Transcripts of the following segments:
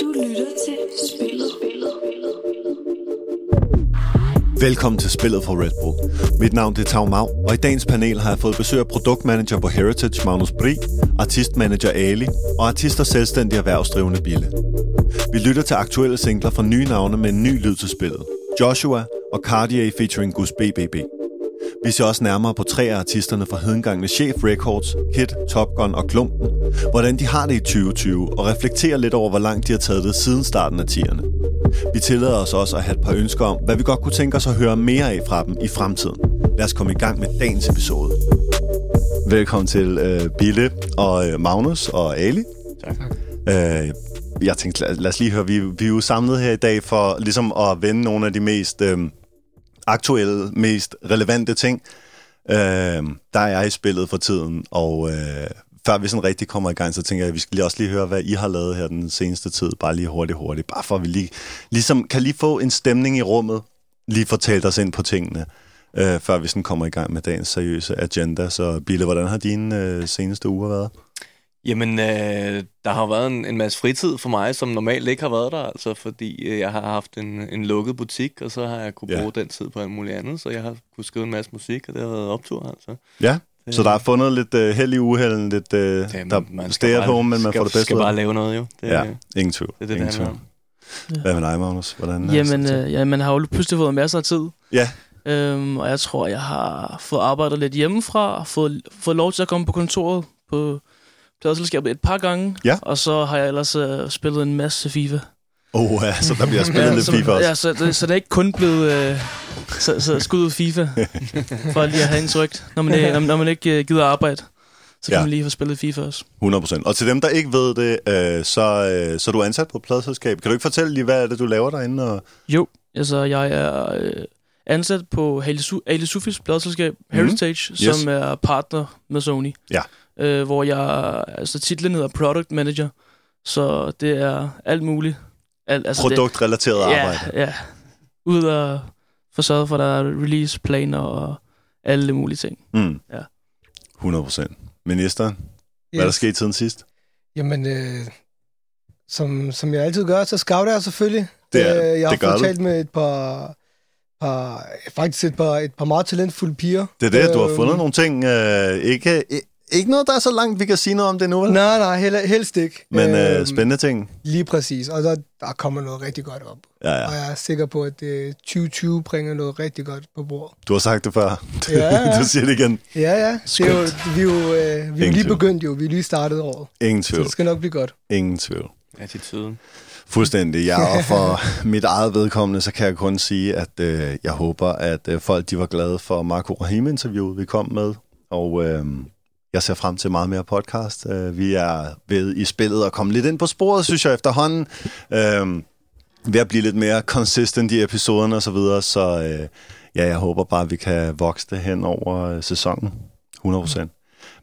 Du lytter til Spillet. Velkommen til Spillet fra Red Bull. Mit navn er Tau Mau, og i dagens panel har jeg fået besøg af produktmanager på Heritage, Magnus Bri, artistmanager Ali og artist og selvstændig erhvervsdrivende Bille. Vi lytter til aktuelle singler fra nye navne med en ny lyd til spillet. Joshua og Cartier featuring Gus BBB. Vi ser også nærmere på tre af artisterne fra hedengangne Chef Records, Kid, Top Gun og Klumpen, hvordan de har det i 2020, og reflekterer lidt over, hvor langt de har taget det siden starten af 10'erne. Vi tillader os også at have et par ønsker om, hvad vi godt kunne tænke os at høre mere af fra dem i fremtiden. Lad os komme i gang med dagens episode. Velkommen til øh, Bille og øh, Magnus og Ali. Tak. Øh, jeg tænkte, lad, lad os lige høre, vi, vi er jo samlet her i dag for ligesom at vende nogle af de mest øh, aktuelle, mest relevante ting, øh, der er i spillet for tiden. Og øh, før vi sådan rigtig kommer i gang, så tænker jeg, at vi skal lige også lige høre, hvad I har lavet her den seneste tid. Bare lige hurtigt, hurtigt. Bare for at vi lige, ligesom kan lige få en stemning i rummet. Lige få talt os ind på tingene, øh, før vi sådan kommer i gang med dagens seriøse agenda. Så Bille, hvordan har dine øh, seneste uger været? Jamen, øh, der har været en, en masse fritid for mig, som normalt ikke har været der, altså, fordi øh, jeg har haft en, en lukket butik, og så har jeg kunne Ja. bruge den tid på alt muligt andet, så jeg har kunne skrive en masse musik, og det har været optur, altså. Ja, så der er fundet lidt øh, held i uhelden, lidt øh, Jamen, der man stay at home, men man skal, får det bedste skal ud af bare det. lave noget, jo. Det, Ja, det ingen tvivl. er det, det ingen handler tvivl. om. Hvad med dig, Magnus? Hvordan er Jamen, det? øh, ja, man har jo pludselig fået masser af tid. Ja. Øhm, og jeg tror, jeg har fået arbejdet lidt hjemmefra, fået, fået lov til at komme på kontoret på pladselskabet et par gange. Ja. Og så har jeg ellers øh, spillet en masse FIFA. Åh, oh, ja, så der bliver spillet lidt så, FIFA også. Ja, så, det, så det er ikke kun blevet øh, så, så skud ud FIFA, for lige at have en trygt. Når man, ikke- når, når man ikke øh, gider arbejde, så kan Ja. man lige få spillet FIFA også. 100%. Og til dem, der ikke ved det, øh, så, øh, så er du ansat på et pladselskab. Kan du ikke fortælle lige, hvad er det, du laver derinde? Og... Jo, altså jeg er øh, ansat på Ali, Su- Ali Sufis pladselskab Heritage, Mhm. Yes. som er partner med Sony. Ja. Øh, hvor jeg, altså titlen hedder Product Manager, så det er alt muligt. Alt, altså Produktrelateret det, arbejde. Ja, ja. Ud og få sørget for, at der er release-planer og alle mulige ting. Mm. Ja. 100%. Ministeren, hvad er der sket siden sidst? Jamen, øh, som, som jeg altid gør, så scouter jeg selvfølgelig. Det er- øh, jeg har det gør fået talt med et par, par, faktisk et par, et par meget talentfulde piger. Det er det, du har Øhm, fundet nogle ting. Øh, ikke, ikke noget, der er så langt, vi kan sige noget om det nu, vel? Nej, nej, hel, helst ikke. Men øh, Øhm, spændende ting. Lige præcis, og der, der kommer noget rigtig godt op. Ja, Og ja. jeg er sikker på, at øh, 2020 bringer noget rigtig godt på bordet. Du har sagt det før. Ja, ja. du siger det igen. Ja, ja. Det er jo, vi er jo, øh, vi er lige tvivl. begyndt jo. Vi er lige startet året. Ingen Så tvivl. det skal nok blive godt. Ingen tvivl. Attituden. Fuldstændig. Ja, og for mit eget vedkommende, så kan jeg kun sige, at øh, jeg håber, at øh, folk de var glade for Marco Rahim-interviewet, vi kom med. Og øh, jeg ser frem til meget mere podcast. Øh, vi er ved i spillet og komme lidt ind på sporet, synes jeg, efterhånden. Øh, ved at blive lidt mere consistent i episoderne og så videre. Så øh, ja, jeg håber bare, at vi kan vokse det hen over øh, sæsonen. 100%.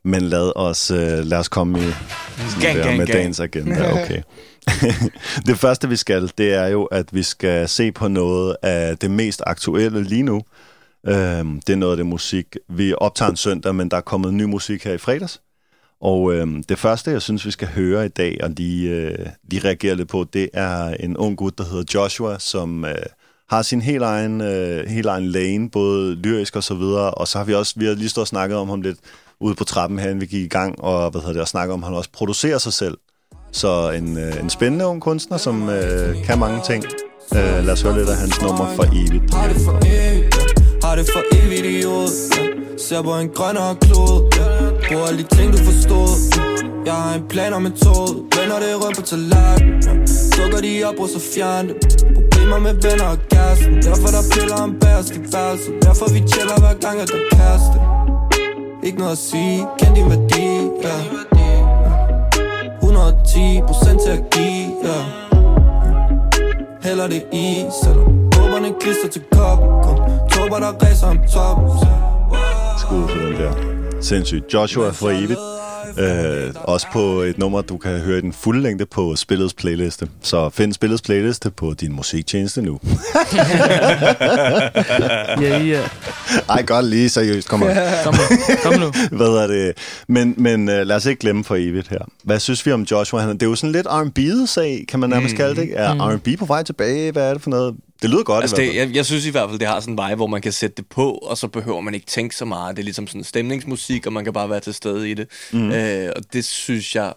Men lad os, øh, lad os komme i Gang, der gang, med gang. dagens agenda. Okay. det første, vi skal, det er jo, at vi skal se på noget af det mest aktuelle lige nu. Øhm, det er noget af det musik. Vi optager en søndag, men der er kommet ny musik her i fredags. Og øhm, det første, jeg synes, vi skal høre i dag og lige, øh, lige reagere lidt på, det er en ung gut, der hedder Joshua, som øh, har sin helt egen, øh, helt egen lane, både lyrisk og så videre. Og så har vi også vi har lige stået og snakket om ham lidt ude på trappen her, inden vi gik i gang, og hvad hedder det, og snakket om, at han også producerer sig selv. Så en, øh, en spændende ung kunstner, som øh, kan mange ting. Øh, lad os høre lidt af hans nummer for evigt. Har det for evigt, i hovedet ja. Ser på en grønnere klode ja. Bruger alle de ting du forstod ja. Jeg har en plan og metode Vender det rundt på tallerken ja. Dukker de op og så fjern det Problemer med venner og kæresten Derfor der piller om bærest i værelset Derfor vi chiller hver gang at der kæreste Ikke noget at sige, kend din værdi ja. 110 procent til at give ja. Hælder det i, selvom Håberne klister til koppen Kom tåber der ræser om toppen Skud for den der. Sindssygt. Joshua for evigt. Øh, også på et nummer, du kan høre i den fulde længde på spillets playliste. Så find spillets playliste på din musiktjeneste nu. Ja, ja. Ej, godt lige seriøst. Kom. Kom nu. Kom nu. Hvad er det? Men, men uh, lad os ikke glemme for evigt her. Hvad synes vi om Joshua? Han, det er jo sådan lidt R&B'et sag, kan man nærmest mm. kalde det. Er mm. R&B på vej tilbage? Hvad er det for noget? Det lyder godt Altså i hvert det, fald. jeg, jeg synes i hvert fald, det har sådan en vej, hvor man kan sætte det på, og så behøver man ikke tænke så meget. Det er ligesom sådan stemningsmusik, og man kan bare være til stede i det. Mm. Øh, og det synes jeg,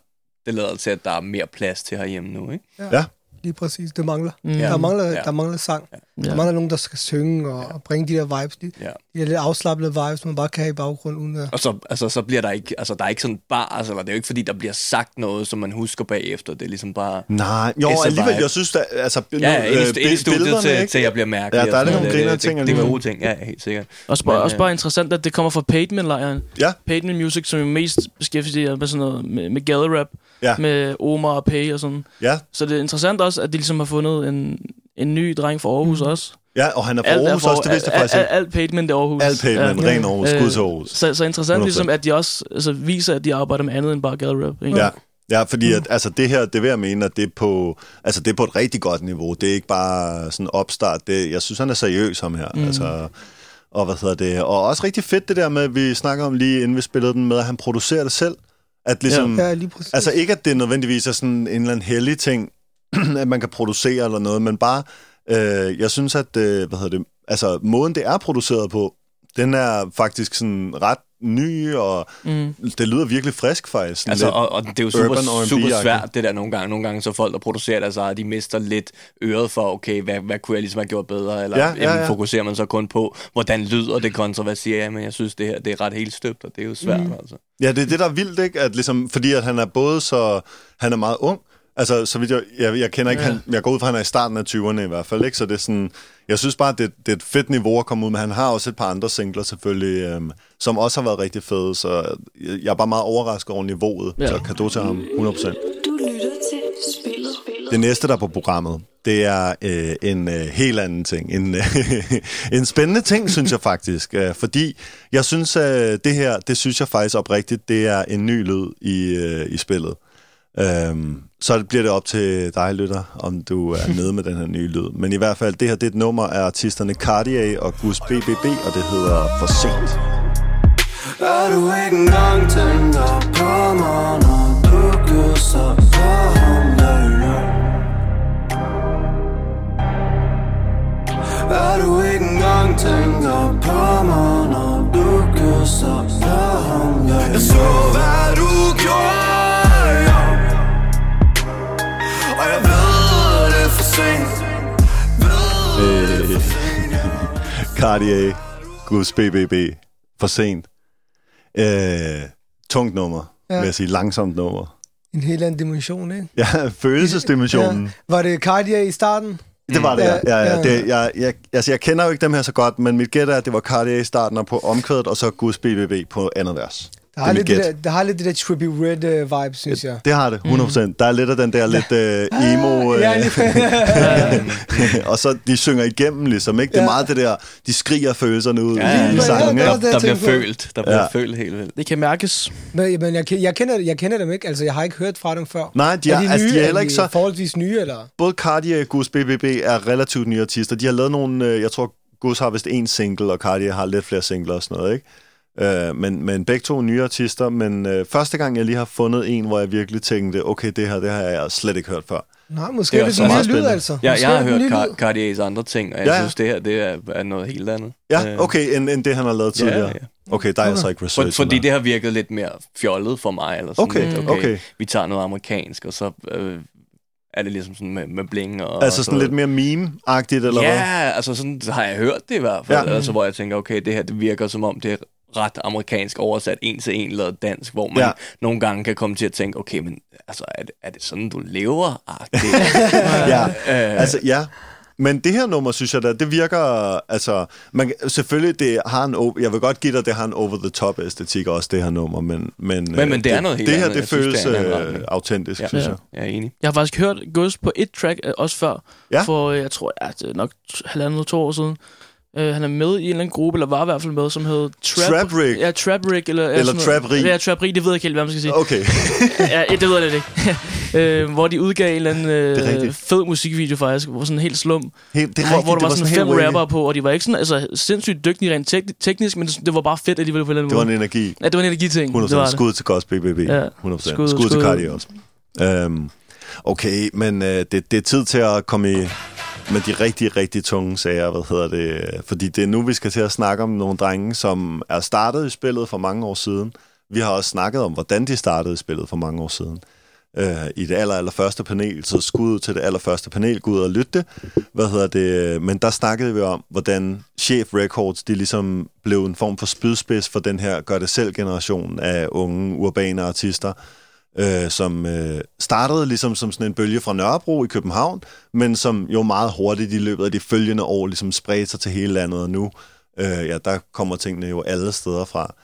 det lader til, at der er mere plads til herhjemme nu, ikke? Ja. Lige præcis, det mangler. Mm. Mm. Der, mangler Ja. der mangler sang. Ja. Der mangler nogen, der skal synge og, og bringe de der vibes. De, Ja. de der lidt afslappede vibes, man bare kan have i baggrunden. Uden at... Og så, altså, så bliver der ikke, altså, der er ikke sådan bars, eller det er jo ikke, fordi der bliver sagt noget, som man husker bagefter. Det er ligesom bare... Nej, jo, alligevel, vibe. jeg synes, der, altså, Ja, nu, ja, øh, ind i studiet til, ikke? til jeg bliver mærkelig. Ja, der er lidt nogle det, grinerende det, ting det, det er gode ting, ja, helt sikkert. Også bare, Men, også øh, bare interessant, at det kommer fra Pateman-lejren. Ja, Pateman Music, som er mest beskæftiget med sådan noget med, med gather rap, Ja. med Omar og Pay og sådan. ja, Så det er interessant også, at de ligesom har fundet en, en ny dreng fra Aarhus mm. også. ja, og han er fra Alt er Aarhus for- også, det vidste jeg alt- faktisk ikke. alt- det er Aarhus. Alt pænt, men ren Aarhus, skud til Aarhus. Så, så interessant 100%. ligesom, at de også altså, viser, at de arbejder med andet end bare gather rap. Ikke? Ja. Ja, fordi at, altså, det her, det vil jeg mene, at det er, på, altså, det er på et rigtig godt niveau. Det er ikke bare sådan opstart. Det, jeg synes, han er seriøs, ham her. Mm. Altså, og hvad hedder det? Og også rigtig fedt det der med, vi snakker om lige inden vi spillede den med, at han producerer det selv. At ligesom, Ja, lige præcis. Altså ikke, at det nødvendigvis er sådan en eller anden hellig ting, at man kan producere eller noget, men bare, øh, jeg synes, at, øh, hvad hedder det, altså måden, det er produceret på, den er faktisk sådan ret ny, og Mm. det lyder virkelig frisk faktisk. Altså, og, og det er jo super, super svært, det der nogle gange. Nogle gange så folk, der producerer deres eget, de mister lidt øret for, okay, hvad, hvad kunne jeg ligesom have gjort bedre? Eller Ja, ja, jamen, ja. fokuserer man så kun på, hvordan lyder det kontra, hvad siger jeg? Men jeg synes, det her det er ret helt støbt, og det er jo svært, mm. altså. Ja, det er det, der er vildt, ikke? At ligesom, fordi at han er både så... Han er meget ung. Altså, så vidt jeg, jeg, jeg kender ikke, ja. han, jeg går ud fra, at han er i starten af 20'erne i hvert fald, ikke? Så det er sådan... Jeg synes bare, det, det er et fedt niveau at komme ud med. Han har også et par andre singler selvfølgelig, øhm, som også har været rigtig fede, så jeg, jeg er bare meget overrasket over niveauet. Ja. Så kado til ham, 100%. Du lytter til spillet. Det næste, der er på programmet, det er øh, en øh, helt anden ting. En, øh, en spændende ting, synes jeg faktisk. Øh, fordi jeg synes, øh, det her, det synes jeg faktisk oprigtigt, det er en ny lyd i, øh, i spillet. Øhm, så bliver det op til dig, lytter, om du er nede med den her nye lyd. Men i hvert fald, det her det er et nummer af artisterne Cartier og Gus BBB, og det hedder For Sent. Er du ikke engang tænker på mig, når du kysser på ham. Er du ikke engang tænker på mig, når du kysser på ham. Jeg så, hvad du gjorde, Og jeg ved, det er for sent. Sent. Cartier, Gus BBB, For Sent. Øh, tungt nummer, ja. Vil jeg sige. Langsomt nummer. En helt anden dimension, ikke? Ja, følelsesdimensionen. Ja. Var det Cartier i starten? Det var det, ja. ja, ja. Ja. Det, jeg, jeg, altså, jeg kender jo ikke dem her så godt, men mit gæt er, at det var Cartier i starten og på omkvædet, og så Gus BBB på andet vers. Der Det har, er lidt det, der, der har lidt det der Trippy Red uh, vibe, synes jeg. Det har det, 100%. Mm. Der er lidt af den der lidt uh, emo, uh, Ja, lige og så de synger igennem ligesom, ikke? Det er Ja. meget det der, de skriger følelserne ud Ja, i sangen, Ja, er Der, jeg der bliver følt, der bliver Ja. følt helt vildt. Det kan mærkes. men, men jeg, jeg, kender, jeg kender dem ikke, altså jeg har ikke hørt fra dem før. Nej, de er, de altså, de er nye? heller ikke så... forholdsvis nye, eller? Både Cartier og Gus BBB er relativt nye artister. De har lavet nogle, øh, jeg tror, Gus har vist en single, og Cartier har lidt flere singler og sådan noget, ikke? Øh, men, men begge to nye artister, men øh, første gang, jeg lige har fundet en, hvor jeg virkelig tænkte, okay, det her, det har jeg slet ikke hørt før. Nej, måske Det er det også den nye lyd, altså. Ja, jeg har hørt Car-. Cartiers andre ting, og jeg Ja, ja, ja. synes, det her det er, er noget helt andet. Ja, Øh, okay, end, end det, han har lavet tidligere. ja. Okay, der er jeg så ikke For, research. fordi det har virket lidt mere fjollet for mig. Eller sådan Okay, lidt, okay. Vi tager noget amerikansk, og så øh, er det ligesom sådan med, med bling. Og, Altså og sådan lidt mere meme-agtigt, eller ja, hvad? altså sådan har jeg hørt det i hvert fald. Ja. Ja. Altså, hvor jeg tænker, okay, det her det virker som om, det er ret amerikansk oversat en til en lavet dansk, hvor man Ja. nogle gange kan komme til at tænke, okay, men altså, er det, er det sådan, du lever? Ah, det, Ja, øh, altså ja. Men det her nummer, synes jeg da, det virker, altså, man, selvfølgelig, det har en, jeg vil godt give dig, det har en over-the-top æstetik også, det her nummer, men, men, Men- men det er noget helt det her, andet. det Jeg synes, føles det øh, autentisk, Ja. synes Ja. jeg. jeg er enig. Jeg har faktisk hørt Gus på et track øh, også før. Ja. For, øh, jeg tror, ja, det er nok halvandet to år siden. Øh, han er med i en eller anden gruppe, eller var i hvert fald med, som hed Trap... Trap Rig? Ja, Trap Rig. Eller, Eller sådan. Trap Rig? Ja, Trap Rig, det ved jeg ikke helt, hvad man skal sige. Okay. ja, det ved jeg lidt ikke. øh, hvor de udgav en eller anden Det øh, fed musikvideo faktisk, hvor sådan helt slum, Helt, det er hvor, rigtigt, hvor der det var, sådan helt fem rappere på, og de var ikke sådan, altså, sindssygt dygtige rent tek- teknisk, men det, det var bare fedt alligevel på en eller Det var anden en måde. energi. Ja, det var en energiting. 100%. Det var det. Skud til Gospel BBB. Ja. 100%. Skud- Skud, til skud. Cardi også. Øhm, okay, men øh, det, det er tid til at komme i men de rigtig, rigtig tunge sager, hvad hedder det? Fordi det er nu, vi skal til at snakke om nogle drenge, som er startet i spillet for mange år siden. Vi har også snakket om, hvordan de startede i spillet for mange år siden. Øh, I det aller, aller første panel, så skud til det allerførste panel, gå ud og lytte det. Hvad hedder det? Men der snakkede vi om, hvordan Chef Records, de ligesom blev en form for spydspids for den her gør-det-selv-generation af unge urbane artister, øh, som øh, startede ligesom som sådan en bølge fra Nørrebro i København, men som jo meget hurtigt i løbet af de følgende år ligesom spredte sig til hele landet, og nu, øh, ja, der kommer tingene jo alle steder fra.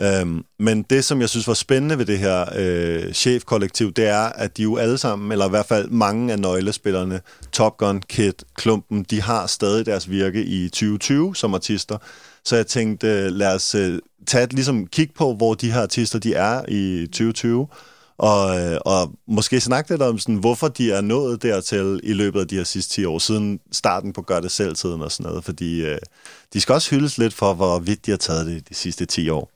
Øhm, men det, som jeg synes var spændende ved det her øh, chefkollektiv, det er, at de jo alle sammen, eller i hvert fald mange af nøglespillerne, Top Gun, Kid, Klumpen, de har stadig deres virke i 2020 som artister. Så jeg tænkte, øh, lad os øh, tage et ligesom kig på, hvor de her artister de er i 2020, og, øh, og måske snakke lidt om, sådan, hvorfor de er nået dertil i løbet af de her sidste 10 år, siden starten på Gør det selv-tiden og sådan noget, fordi øh, de skal også hyldes lidt for, hvor vidt de har taget det de sidste 10 år.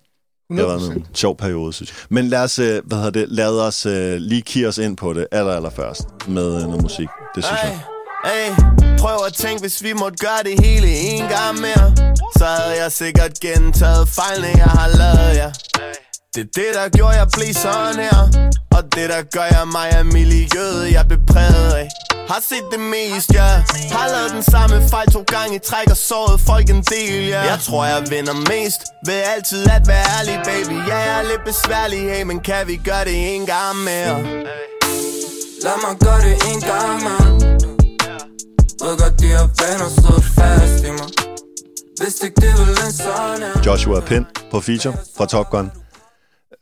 Det har været 100%. en sjov periode, synes jeg. Men lad os, øh, hvad hedder det, lad os øh, lige kigge os ind på det aller, aller først med øh, noget musik. Det synes jeg. Hey, prøv at tænke, hvis vi måtte gøre det hele en gang mere Så havde jeg sikkert gentaget fejlene, jeg har lavet, ja Det er det, der gjorde, jeg blev sådan her. Og det, der gør jeg mig af miljøet, jeg blev præget af. Har set det mest, ja. Har lavet den samme fejl to gange i træk og såret folk en del, ja. Jeg tror, jeg vinder mest. Ved altid at være ærlig, baby. Ja, jeg er lidt besværlig, hey Men kan vi gøre det en gang mere? Lad mig gøre det en gang, man Ved godt, de her vaner stået fast i mig. Hvis ikke det vil en sådan her Joshua Pind på feature fra Top Gun.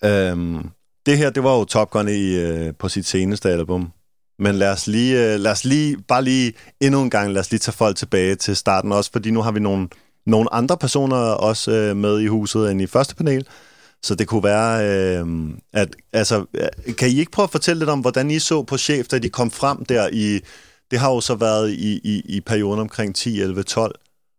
Øhm, det her, det var jo Top Gun i, øh, på sit seneste album. Men lad os lige, øh, lad os lige, bare lige endnu en gang, lad os lige tage folk tilbage til starten også, fordi nu har vi nogle, nogle andre personer også øh, med i huset end i første panel. Så det kunne være, øh, at, altså, øh, kan I ikke prøve at fortælle lidt om, hvordan I så på chef, da de kom frem der i, det har jo så været i, i, i perioden omkring 10, 11, 12,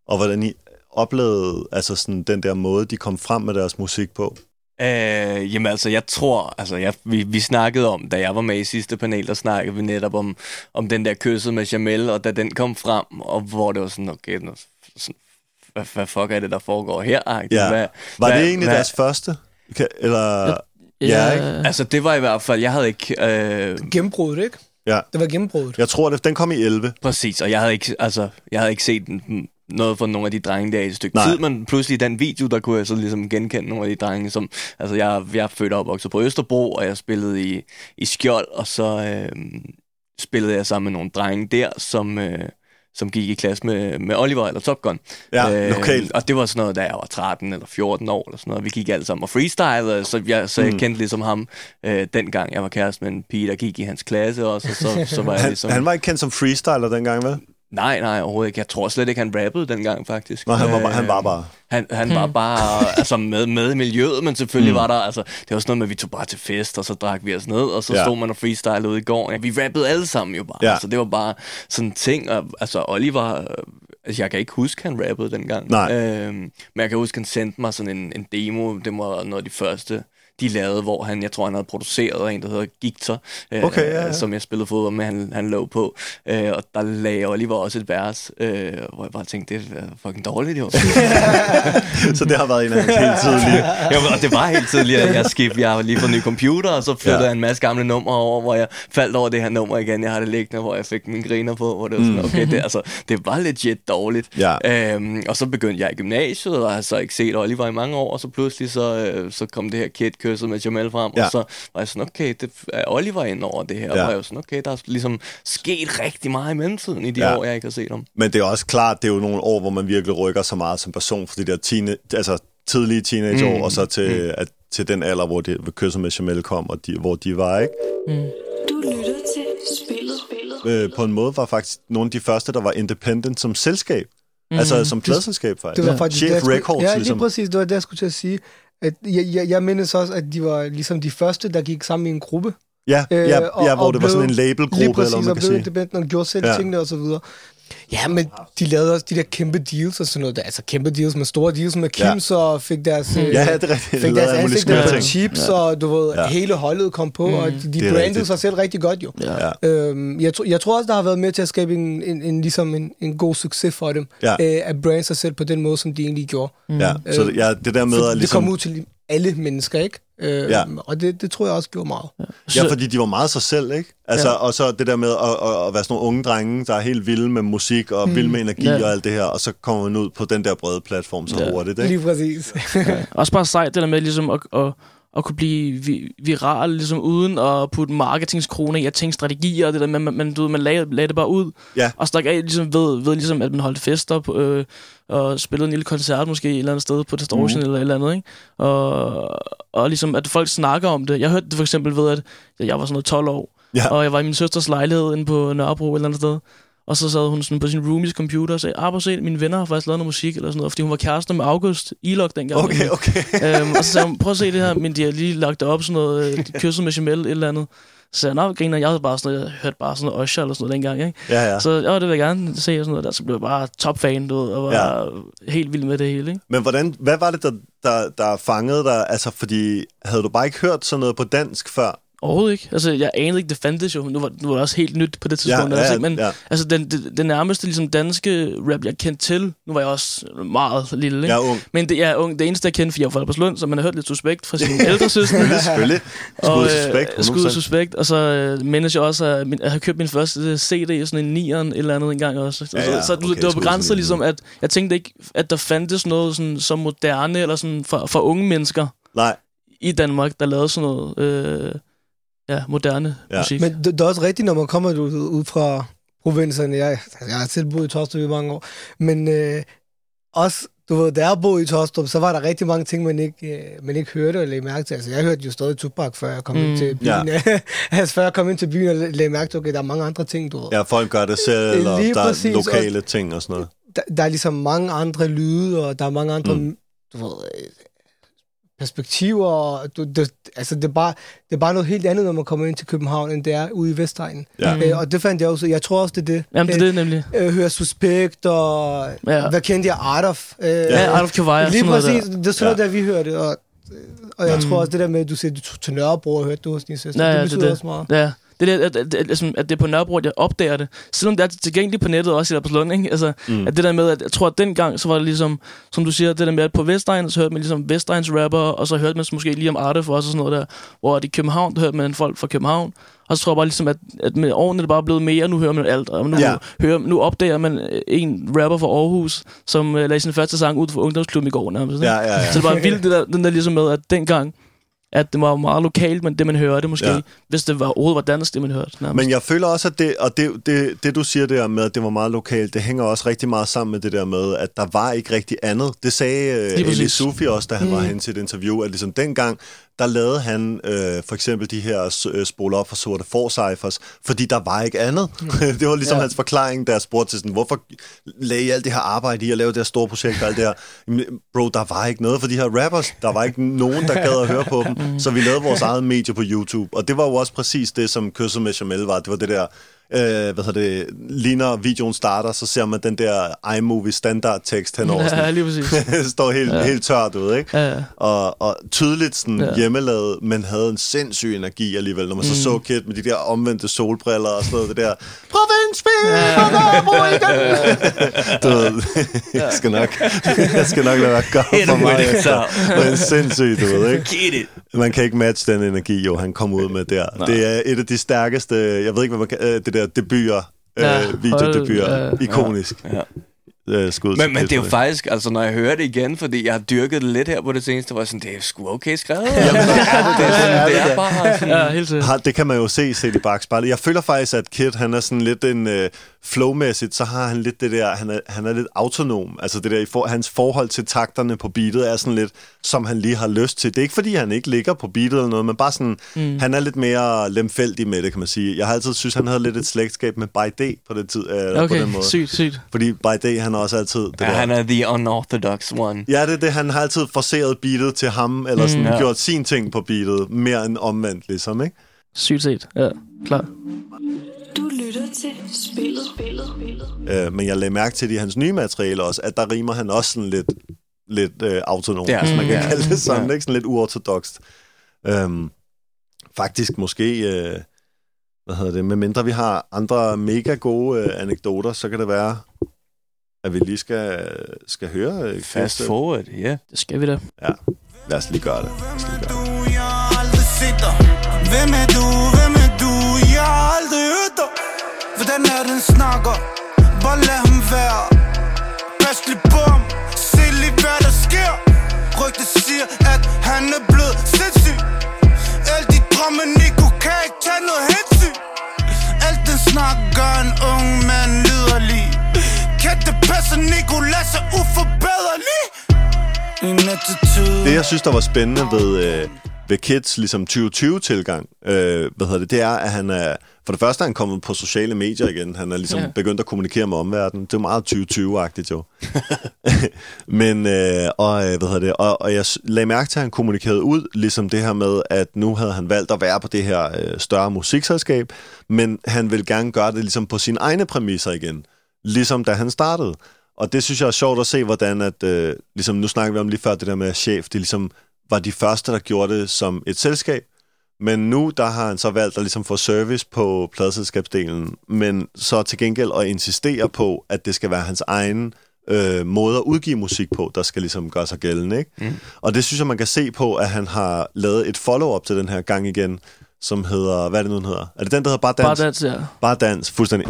og hvordan I oplevede altså sådan, den der måde, de kom frem med deres musik på? Øh, jamen altså, jeg tror, altså jeg, vi, vi snakkede om, da jeg var med i sidste panel, der snakkede vi netop om, om den der kysset med Jamel, og da den kom frem, og hvor det var sådan, okay, nu, sådan, hvad, hvad fuck er det, der foregår her? Ja. Hvad, Var hvad, det egentlig hvad, deres første? Kan- Eller... Ja, ikke? Altså, det var i hvert fald, jeg havde ikke... Øh, Gennembruddet, ikke? Ja. Det var gennembruddet. Jeg tror, det, den kom i 11. Præcis, og jeg havde ikke, altså, jeg havde ikke set den- noget fra nogle af de drenge der i et stykke Nej. tid, men pludselig i den video, der kunne jeg så ligesom genkende nogle af de drenge, som, altså jeg, jeg er født og opvokset på Østerbro, og jeg spillede i, i Skjold, og så øh, spillede jeg sammen med nogle drenge der, som, øh, som gik i klasse med, med Oliver eller Top Gun. Ja, lokalt. Og det var sådan noget, da jeg var 13 eller 14 år, eller sådan noget. Vi gik alle sammen og freestylede, så jeg, så jeg Mm. kendte ligesom ham øh, dengang. Jeg var kæreste med en pige, der gik i hans klasse også, og så, så var jeg Han, ligesom... han var ikke kendt som freestyler dengang, vel? Nej, nej, overhovedet ikke. Jeg tror slet ikke, han rappede dengang, faktisk. Nå, han var, bare- han Øh, var bare... Han, han var bare altså, med, med i miljøet, men selvfølgelig Mm. mm. var der... Altså, det var sådan noget med, at vi tog bare til fest, og så drak vi os ned, og så Ja. stod man og freestylede ude i går. Ja, vi rappede alle sammen jo bare. Ja. Ja. Altså, det var bare sådan en ting. Og, altså, Oliver... øh, Altså, jeg kan ikke huske, han rappede dengang. Nej. Øhm, men jeg kan huske, han sendte mig sådan en, en demo. Det var noget af de første, de lavede, hvor han, jeg tror, han havde produceret en, der hedder Gigter, øh, Okay, ja, ja. som jeg spillede fodbold med, han, han lå på. Øh, og der lagde Oliver også et vers, øh, hvor jeg bare tænkte, det er fucking dårligt, jo. Så det har været en af hans helt tidlige... ja, og det var helt tidligt, at jeg skiftede. Jeg har lige fået en ny computer, og så flyttede Ja. jeg en masse gamle numre over, hvor jeg faldt over det her nummer igen. Jeg har det liggende, hvor jeg fik min griner på, hvor det var sådan, Mm. okay, det, altså, det var legit dårligt. Ja. Øhm, og så begyndte jeg i gymnasiet, og har så ikke set Oliver i mange år, og så pludselig så, øh, så kom det her kid med Jamal frem, Ja. og så var jeg sådan, okay, det er Oliver ind over det her, og Ja. var jeg jo sådan, okay, der er ligesom sket rigtig meget i mellemtiden i de Ja. år, jeg ikke har set ham. Men det er også klart, det er jo nogle år, hvor man virkelig rykker så meget som person, for de der tine, altså tidlige teenageår, mm. og så til, mm. at, til den alder, hvor det kysset med Jamel kom, og de, hvor de var, ikke? Du lytter til spillet. spillet. Øh, på en måde var faktisk nogle af de første, der var independent som selskab. Mm. Altså som pladselskab faktisk. Det var faktisk Chef det, jeg skulle- Records, Ja, lige ligesom. præcis. Det var det, jeg skulle til at sige. At jeg, jeg, jeg mindes også, at de var ligesom de første, der gik sammen i en gruppe. Ja, Øh, ja, og- ja hvor og det var sådan en blev- labelgruppe, Lige eller præcis, hvad man og kan blev sige. independent og gjorde selv ja. tingene og så videre. Ja, men de lavede også de der kæmpe deals og sådan noget. Der. Altså kæmpe deals med store deals med Ja. Kims, og fik deres, øh, Ja, det er rigtigt. fik deres ansigter skøre på chips, og du ved, Ja. ja. hele holdet kom på, og de, de brandede rigtigt. sig selv rigtig godt jo. Ja. Ja. Øhm, jeg, tro, jeg tror også, der har været med til at skabe en, en, en, ligesom en, en god succes for dem, Ja. øh, at brande sig selv på den måde, som de egentlig gjorde. Ja, så det- ja, det der med at Det kom ligesom... ud til alle mennesker, ikke? Øh, Ja. Og det, det tror jeg også gjorde meget. Ja, fordi de var meget sig selv, ikke? Altså, Ja. og så det der med at, at, at være sådan nogle unge drenge, der er helt vilde med musik og mm. vilde med energi Ja. og alt det her, og så kommer man ud på den der brede platform så Ja. hurtigt, ikke? Lige præcis. Også bare sejt, det der med ligesom at, at, at kunne blive vi, viral, ligesom uden at putte marketingskroner i at tænke strategier, og det der med, man, man, du ved, man lagde, lagde det bare ud. Ja. Og stak af, ligesom ved, ved ligesom, at man holdt fester på, øh, og spillede en lille koncert måske et eller andet sted på Distortion mm. eller et eller andet, ikke? Og, og ligesom, at folk snakker om det. Jeg hørte det for eksempel ved, at jeg var sådan noget 12 år, Ja. og jeg var i min søsters lejlighed inde på Nørrebro et eller andet sted. Og så sad hun sådan på sin roomies computer og sagde, ah, se, mine venner har faktisk lavet noget musik, eller sådan noget, fordi hun var kærester med August Ilok dengang. Okay, okay. øhm, og så sagde hun, prøv at se det her, men de har lige lagt det op, sådan noget, øh, de kyssede med Jamel, et eller andet. Så sagde jeg, griner, jeg havde bare sådan noget, jeg hørte bare sådan noget Usher eller sådan noget dengang, ikke? Ja, ja. Så ja, det vil jeg gerne se, og sådan noget der, så blev jeg bare topfan, du ved, og var ja. helt vild med det hele, ikke? Men hvordan, hvad var det, der, der, der fangede dig? Altså, fordi havde du bare ikke hørt sådan noget på dansk før? Overhovedet ikke. Altså, jeg anede ikke, det fandtes jo. Nu var, nu var det også helt nyt på det tidspunkt. Ja, ja, altså, men ja. altså, den, det, den nærmeste ligesom, danske rap, jeg kendte til, nu var jeg også meget lille, ikke? Jeg er ung. Men det, jeg er ung. Det eneste, jeg kendte, fordi jeg var fra Albertslund, så man har hørt lidt suspekt fra sine ældre søstre. Selvfølgelig. Skud suspekt, øh, skud 100%. suspekt. Og så øh, mindes jeg også, at min- at have købt min første CD, sådan en nieren et eller andet engang også. Ja, ja, så, så okay, det var begrænset ligesom, at jeg tænkte ikke, at der fandtes noget sådan, så moderne, eller sådan for, for unge mennesker Nej. i Danmark, der lavede sådan noget øh, ja, moderne Ja. musik. Men det, det er også rigtigt, når man kommer ud, ud fra provinserne. Jeg, altså, jeg har selv boet i Tostrup i mange år. Men øh, også, du ved, da jeg boede i Tostrup, så var der rigtig mange ting, man ikke, øh, man ikke hørte og lagde mærke til. Altså, jeg hørte jo stadig Tupac, før jeg kom mm. ind til byen. Ja. altså, før jeg kom ind til byen og lagde mærke til, okay, der er mange andre ting, du ved. Ja, folk gør det selv, og Lige der er præcis, lokale ting og sådan noget. der, der er ligesom mange andre lyde, og der er mange andre mm. du ved, perspektiver. Og du, det, altså, det, er bare, det er bare noget helt andet, når man kommer ind til København, end det er ude i Vestegnen. Ja. Øh, og det fandt jeg også. Jeg tror også, det er det. Jamen, det er det nemlig. Øh, høre Suspekt, og Ja. ja. hvad kendte jeg? Art of. Øh, Ja, Art of Kawaii, Lige præcis. der. Det er sådan noget, der vi hørte. Og, og jeg tror også, det der med, at du siger, du tog til Nørrebro og hørte du hos din søster, Ja, det ja, betyder det, også meget. Ja, det er det, at, at, at, at, det er på Nørrebro, at jeg opdager det. Selvom det er tilgængeligt på nettet også i Albertslund, ikke? Altså, mm. at det der med, at jeg tror, at dengang, så var det ligesom, som du siger, det der med, at på Vestegn, så hørte man ligesom Vestegns rapper, og så hørte man måske lige om Arte for os og sådan noget der, hvor i København, der hørte man folk fra København, og så tror jeg bare ligesom, at, at med årene er det bare blevet mere, nu hører man alt, og nu, Ja. hører, nu opdager man øh, en rapper fra Aarhus, som uh, lagde sin første sang ud for ungdomsklubben i går nærmest. ikke? Ja, ja, ja. Så det var vildt, det der, den der ligesom med, at dengang, at det var meget lokalt, men det man hørte måske, Ja. hvis det var overhovedet var dansk, det man hørte. Nærmest. Men jeg føler også, at det, og det, det, det du siger der med, at det var meget lokalt, det hænger også rigtig meget sammen med det der med, at der var ikke rigtig andet. Det sagde uh. Eli Sufi også, da han mm. var hen til et interview, at ligesom dengang, der lavede han øh, for eksempel de her øh, spole op for sorte forcyphers, fordi der var ikke andet. Mm. det var ligesom ja. Hans forklaring, der spurgte til sådan, hvorfor lagde I alt det her arbejde i at lave det her store projekt og alt det her? Bro, der var ikke noget for de her rappers. Der var ikke nogen, der gad at høre på dem. Så vi lavede vores eget medie på YouTube. Og det var jo også præcis det, som Kysset med Jamel var. Det var det der, øh, hvad hedder det, lige når videoen starter, så ser man den der iMovie standard tekst henover. Ja, Sådan, lige præcis. står helt, ja. helt tørt ud, ikke? Ja, ja. Og, og tydeligt sådan ja. Hjemmelavet, men havde en sindssyg energi alligevel, når man så så Kid med de der omvendte solbriller og sådan noget, det der, provinsby, ja. Du ved, jeg skal nok, jeg skal nok lade være godt for mig efter. Det er sindssygt, du ved, ikke? Get it. Man kan ikke matche den energi, jo, han kom ud med der. Nej. Det er et af de stærkeste, jeg ved ikke, hvad man kan, øh, det der debuter, Ja, øh, videodebuter, ja. ikonisk. Ja. Øh, skud Men, men det er jo faktisk, altså når jeg hører det igen, fordi jeg har dyrket det lidt her på det seneste, var jeg sådan, det er sgu okay skrevet. Jamen, det er det, det, er, sådan, det er bare sådan, Ja, helt sikkert. har, det kan man jo se, set i bagspejlet. Jeg føler faktisk, at Kid, han er sådan lidt en øh, flowmæssigt, så har han lidt det der, han er, han er lidt autonom. Altså det der, i for, hans forhold til takterne på beatet er sådan lidt, som han lige har lyst til. Det er ikke fordi, han ikke ligger på beatet eller noget, men bare sådan, mm. han er lidt mere lemfældig med det, kan man sige. Jeg har altid synes, han havde lidt et slægtskab med By D på, det tid, øh, Okay, på den måde. sygt, sygt. Fordi By D, han har også altid... Det Ja, der, han er the unorthodox one. Ja, det er det. Han har altid forseret beatet til ham, eller sådan mm, ja. gjort sin ting på beatet, mere end omvendt, ligesom, ikke? Sygt set. Ja, klar. Du lytter til spillet. spillet. spillet. Øh, men jeg lagde mærke til i hans nye materiale også, at der rimer han også sådan lidt, lidt øh, autonom, Det er hvis man kan ja. kalde det sådan, Ja. ikke? Sådan lidt uortodokst. Øhm, faktisk måske, øh, hvad hedder det, medmindre vi har andre mega gode øh, anekdoter, så kan det være, at vi lige skal, skal høre. Øh, Fast Kirsten. forward, ja. Det skal vi da. Ja, lad os lige gøre det. Lad os lige gøre det. Hvem er du, aldrig hørt dig Hvordan er den snakker, bare lad ham være Pas lige på ham, se lige hvad der sker. Rygtet siger, at han er blevet sindssyg. Alle de drømme, Nico kan ikke tage noget hensyn. Alt den snak gør en ung mand liderlig. Kan det passe, Nicolas er uforbederlig En Det, jeg synes, der var spændende ved, øh, ved Kids ligesom 2020-tilgang, øh, hvad hedder det, det er, at han er... For det første er han kommet på sociale medier igen. Han er ligesom Ja. begyndt at kommunikere med omverdenen. Det er meget 2020-agtigt jo. Men, øh, og, øh, hvad hedder det, og, og jeg lagde mærke til, at han kommunikerede ud, ligesom det her med, at nu havde han valgt at være på det her øh, større musikselskab, men han vil gerne gøre det ligesom på sine egne præmisser igen. Ligesom da han startede. Og det synes jeg er sjovt at se, hvordan at, øh, ligesom nu snakker vi om lige før det der med chef, det ligesom var de første, der gjorde det som et selskab. Men nu, der har han så valgt at ligesom få service på pladselskabsdelen, men så til gengæld at insistere på, at det skal være hans egen øh, måde at udgive musik på, der skal ligesom gøre sig gældende. Ikke? Mm. Og det synes jeg, man kan se på, at han har lavet et follow-up til den her gang igen, som hedder, hvad er det nu, den hedder? Er det den, der hedder Bare Dans? Bare dans, ja. Bare dans, fuldstændig.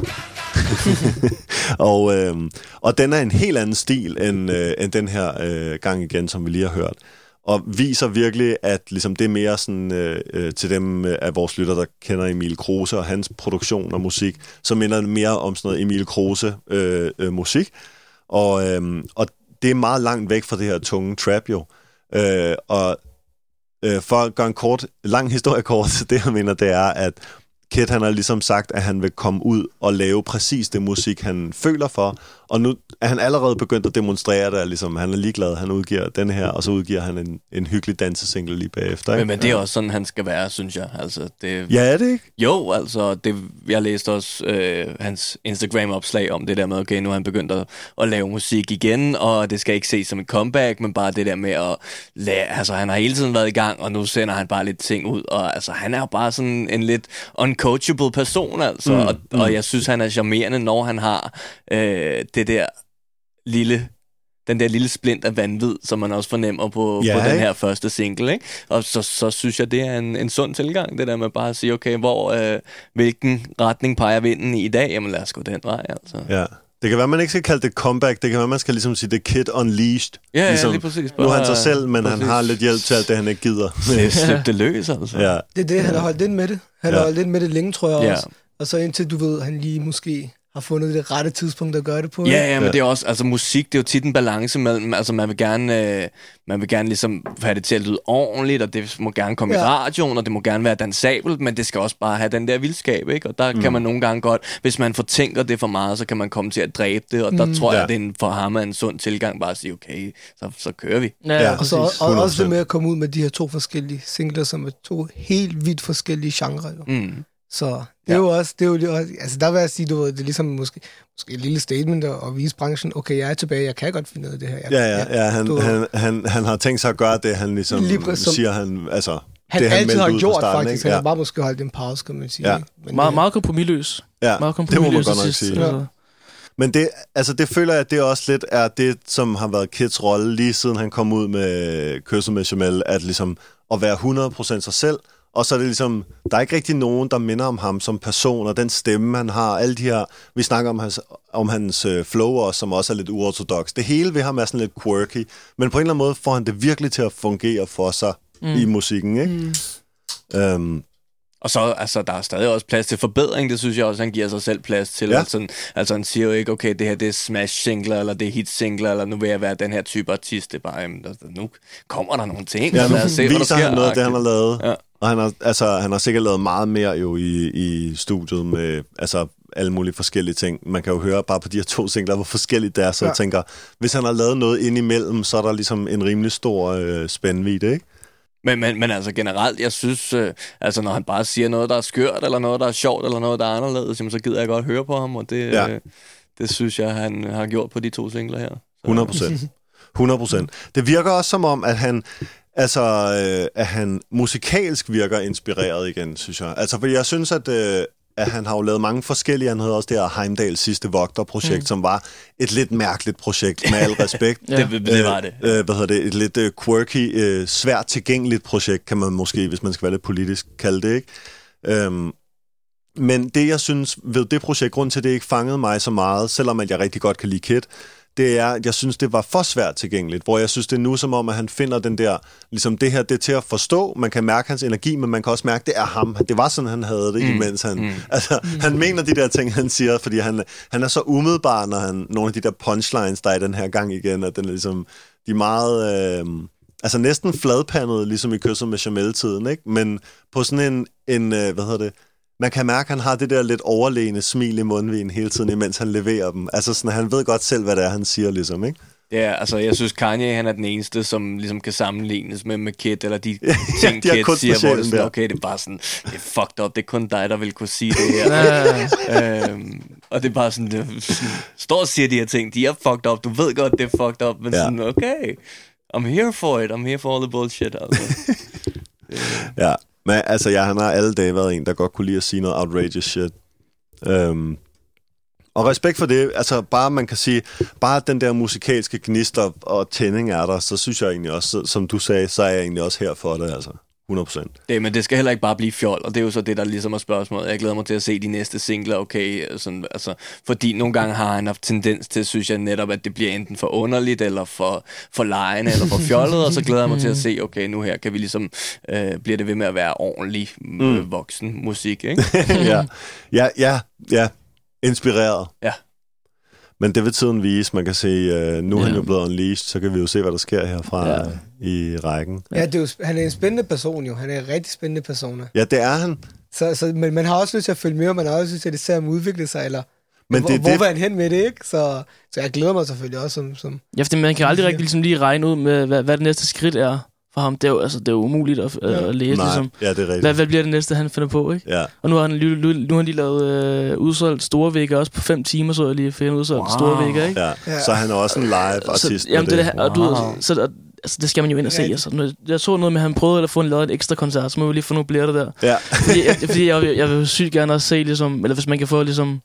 og, øh, og den er en helt anden stil end, øh, end den her øh, gang igen, som vi lige har hørt. Og viser virkelig, at ligesom, det er mere sådan, øh, øh, til dem øh, af vores lytter, der kender Emil Kruse og hans produktion og musik, så minder det mere om sådan noget Emil Kruse øh, øh, musik. Og, øh, og det er meget langt væk fra det her tunge trap jo. Øh, og øh, for at gøre en kort, lang historie kort, det jeg mener, det er, at Kid, han har ligesom sagt, at han vil komme ud og lave præcis det musik, han føler for. Og nu er han allerede begyndt at demonstrere det, ligesom, han er ligeglad, han udgiver den her, og så udgiver han en, en hyggelig dansesingle lige bagefter. Ikke? Men, men det er også sådan, han skal være, synes jeg. Altså, det, Ja, er det ikke? Jo, altså, det, jeg læste også øh, hans Instagram-opslag om det der med, okay, nu har han begyndt at, at lave musik igen, og det skal ikke ses som et comeback, men bare det der med at lade, altså, han har hele tiden været i gang, og nu sender han bare lidt ting ud, og altså, han er jo bare sådan en lidt uncoachable person, altså, mm, og, mm. og jeg synes, han er charmerende, når han har øh, det der lille den der lille splint af vanvid, som man også fornemmer på, Ja, på den her første single, ikke? Og så, så synes jeg, det er en, en sund tilgang, det der med bare at sige, okay, hvor, øh, hvilken retning peger vinden i i dag? Jamen lad os gå den vej, altså. Ja. Det kan være, man ikke skal kalde det comeback. Det kan være, man skal ligesom sige, det er Kid Unleashed. Ja, ja, ligesom, lige præcis. Nu er han Bare- sig selv, men han præcis. har lidt hjælp til alt det, han ikke gider. Slip, slip det løs, altså. ja. Det er det, han har holdt ind med det. Han Ja. har holdt ind med det længe, tror jeg Ja. også. Og så indtil du ved, han lige måske har fundet det rette tidspunkt at gøre det på. Ja, ja, men Ja. det er også, altså musik, det er jo tit en balance mellem, altså man vil gerne, øh, man vil gerne ligesom have det til at lyde ordentligt, og det må gerne komme ja. i radioen, og det må gerne være dansabelt, men det skal også bare have den der vildskab, ikke? Og der mm. kan man nogle gange godt, hvis man fortænker det for meget, så kan man komme til at dræbe det, og der mm. tror jeg, Ja. at det er en, for ham er en sund tilgang bare at sige, okay, så, så kører vi. Ja, Ja. Og så og, og også 100%. det med at komme ud med de her to forskellige singler, som er to helt vidt forskellige genrer. Jo. Mm. Så det er jo også, det er jo altså der vil jeg sige, du ved, det er ligesom måske, måske et lille statement at, at vise branchen, okay, jeg er tilbage, jeg kan godt finde ud af det her. Jeg, Ja, ja, ja han, du- han, han, han har tænkt sig at gøre det, han ligesom Lige præcis, siger, han, altså, han det, altid meldte har gjort, starten, faktisk. Ikke? Han Ja, har bare måske holdt en pause, kan man sige. Ja. Men Meget, det- meget kompromisløs. ja, Meget det må man godt nok sige. altså. Men det, altså det føler jeg, det er også lidt er det, som har været Kids rolle, lige siden han kom ud med Kysset med Jamel, at ligesom at være 100% sig selv, og så er det ligesom, der er ikke rigtig nogen, der minder om ham som person, og den stemme, han har, alle de her, vi snakker om hans, om hans øh, flow også, som også er lidt uortodox. Det hele ved ham er sådan lidt quirky, men på en eller anden måde får han det virkelig til at fungere for sig mm. i musikken, ikke? Mm. Øhm, Og så, altså, der er stadig også plads til forbedring, det synes jeg også, han giver sig selv plads til. Ja. Altså, altså, han siger jo ikke, okay, det her det er smash-singler, eller det er hit-singler, eller nu vil jeg være den her type artist. Det er bare, jamen, der, nu kommer der nogle ting, Ja, nu lad os se, hvad der sker. han noget af det, han har lavet. Ja. Og han har, altså, han har sikkert lavet meget mere jo i, i studiet med altså, alle mulige forskellige ting. Man kan jo høre bare på de her to singler, hvor forskelligt det er. Så ja. Jeg tænker, hvis han har lavet noget ind imellem, så er der ligesom en rimelig stor øh, spændvidde, ikke? Men, men, men altså generelt, jeg synes, øh, altså når han bare siger noget, der er skørt, eller noget, der er sjovt, eller noget, der er anderledes, jamen, så gider jeg godt høre på ham, og det, Ja. øh, det synes jeg, han har gjort på de to singler her. Så, 100 procent. 100 procent. Det virker også som om, at han, altså, øh, at han musikalsk virker inspireret igen, synes jeg. Altså, fordi jeg synes, at, øh, at han har jo lavet mange forskellige. Han havde også det her Heimdals sidste vogterprojekt, mm. som var et lidt mærkeligt projekt, med al respekt. det, det, det var det. Øh, hvad hedder det? Et lidt øh, quirky, øh, svært tilgængeligt projekt, kan man måske, hvis man skal være lidt politisk, kalde det, ikke? Øhm, men det, jeg synes ved det projekt, grund til, det ikke fangede mig så meget, selvom at jeg rigtig godt kan lide Kit, det er, jeg synes, det var for svært tilgængeligt, hvor jeg synes, det er nu som om, at han finder den der, ligesom det her, det er til at forstå, man kan mærke hans energi, men man kan også mærke, det er ham. Det var sådan, han havde det, mm. imens han, mm. altså, han mener de der ting, han siger, fordi han, han er så umiddelbar, når han, nogle af de der punchlines, der er i den her gang igen, at den er ligesom, de er meget, øh, altså næsten fladpandet, ligesom i kysset med Jamel-tiden, ikke? Men på sådan en, en øh, hvad hedder det, man kan mærke, at han har det der lidt overlegne smil i mundvigen hele tiden, imens han leverer dem. Altså sådan, han ved godt selv, hvad det er, han siger, ligesom, ikke? Ja, altså jeg synes Kanye, han er den eneste, som ligesom kan sammenlignes med, med Kid, eller de ting, de Kid siger, hvor det er sådan, der. okay, det er bare sådan, det er fucked up, det er kun dig, der vil kunne sige det her. øhm, og det er bare sådan, det, står og siger de her ting, de er fucked up, du ved godt, det er fucked up, men Ja. ja. sådan, okay, I'm here for it, I'm here for all the bullshit, altså. Ja, men altså, jeg, han har alle dage været en, der godt kunne lide at sige noget outrageous shit. Øhm, og respekt for det, altså bare man kan sige, bare den der musikalske gnister og tænding er der, så synes jeg egentlig også, som du sagde, så er jeg egentlig også her for det, altså. 100%. Det, men det skal heller ikke bare blive fjol, og det er jo så det, der ligesom er spørgsmålet. Jeg glæder mig til at se de næste singler, okay, sådan, altså, fordi nogle gange har han haft tendens til, synes jeg netop, at det bliver enten for underligt, eller for, for lejende, eller for fjollet, og så glæder jeg mig til at se, okay, nu her kan vi ligesom, øh, bliver det ved med at være ordentlig mm. voksen musik, ikke? ja. ja, ja, ja. Inspireret. Ja. Men det vil tiden vise. Man kan se, uh, nu er han Ja. jo blevet unleashed, så kan vi jo se, hvad der sker herfra Ja. ja. i rækken. Ja, det er jo, han er en spændende person jo. Han er en rigtig spændende person. Ja, det er han. Så, så, men man har også lyst til at følge med, og man har også lyst til at se ham udvikle sig, eller Men hvor, det hvor det- var han hen med det, ikke? Så, så jeg glæder mig selvfølgelig også som... som Ja, fordi man kan aldrig rigtig ligesom lige regne ud med, hvad, hvad det næste skridt er for ham. Det er jo, altså, det er jo umuligt at, ja. at læse, Nej, ligesom. ja, det er rigtigt. Hvad, hvad bliver det næste, han finder på, ikke? Ja. Og nu har han lige, nu, nu har han lige lavet øh, udsolgt store vægger, også på fem timer, så jeg lige finde udsolgt wow. store vægger, ikke? Ja. Ja. Så han er også en live-artist. Så, jamen, det, det, og du, Wow. så, og, altså, det skal man jo ind og se. Altså. Jeg så noget med, at han prøvede at få en, lavet en ekstra koncert, så må vi lige få nogle billetter der. Ja. Fordi, jeg, fordi jeg, jeg vil sygt gerne også se, ligesom, eller hvis man kan få ligesom,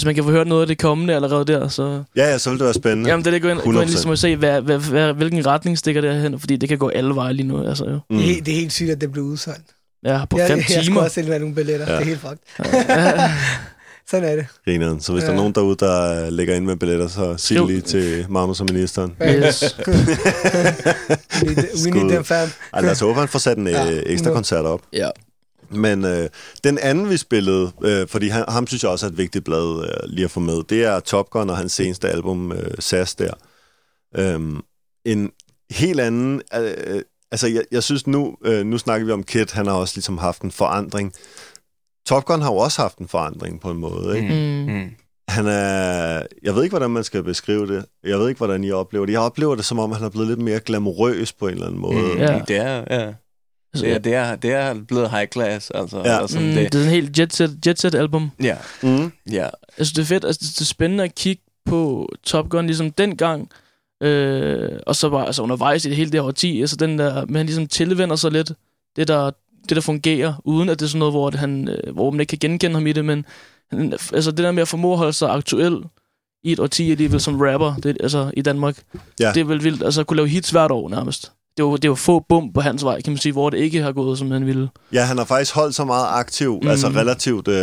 hvis man kan få hørt noget af det kommende allerede der, så... ja, ja, så vil det være spændende. Jamen, det er det, gå ind, gå ind 100%. ligesom og se, hvad, hvad, hvad, hvilken retning stikker det hen, fordi det kan gå alle veje lige nu, altså jo. Mm. det, er, helt- det er helt sygt, at det blev udsolgt. Ja, på jeg, fem jeg, jeg skulle timer. også selv være nogle billetter. Ja. Ja. Det er helt fucked. Sådan er det. Grineren. Så hvis ja. der er Ja. nogen derude, der øh, lægger ind med billetter, så sig Jo. lige til Magnus og ministeren. Yes. We need, we need Skud. them, fam. Ej, lad os håbe, han får sat en Ja. øh, ekstra koncert op. Ja. Men øh, den anden, vi spillede, øh, fordi han, ham synes jeg også er et vigtigt blad øh, lige at få med, det er Top Gun og hans seneste album, øh, SAS der. Øhm, en helt anden... Øh, altså, jeg, jeg synes nu, øh, nu snakker vi om Kit, han har også ligesom haft en forandring. Top Gun har jo også haft en forandring på en måde, ikke? Mm. Mm. Han er... Jeg ved ikke, hvordan man skal beskrive det. Jeg ved ikke, hvordan I oplever det. Jeg oplever det, som om han er blevet lidt mere glamourøs på en eller anden måde. Mm. Ja. Det er, ja. Det er, det, er, det er blevet high class, altså. Ja. altså Mm, det. det, er sådan en helt jet set, jet set album. ja, Mm. ja. Altså, det er fedt. Altså, det er spændende at kigge på Top Gun, ligesom dengang. Øh, og så bare altså, undervejs i det hele det her årti. Altså, den der, men han ligesom tilvender sig lidt det, der, det, der fungerer, uden at det er sådan noget, hvor, det, han, øh, hvor man ikke kan genkende ham i det. Men altså, det der med at formå at holde sig aktuel i et årti alligevel som rapper, det, altså i Danmark, Ja. det er vel vildt. Altså, at kunne lave hits hvert år nærmest. Det var, det var få bum på hans vej, kan man sige, hvor det ikke har gået, som han ville. Ja, han har faktisk holdt sig meget aktiv, mm. Mm. altså relativt, øh,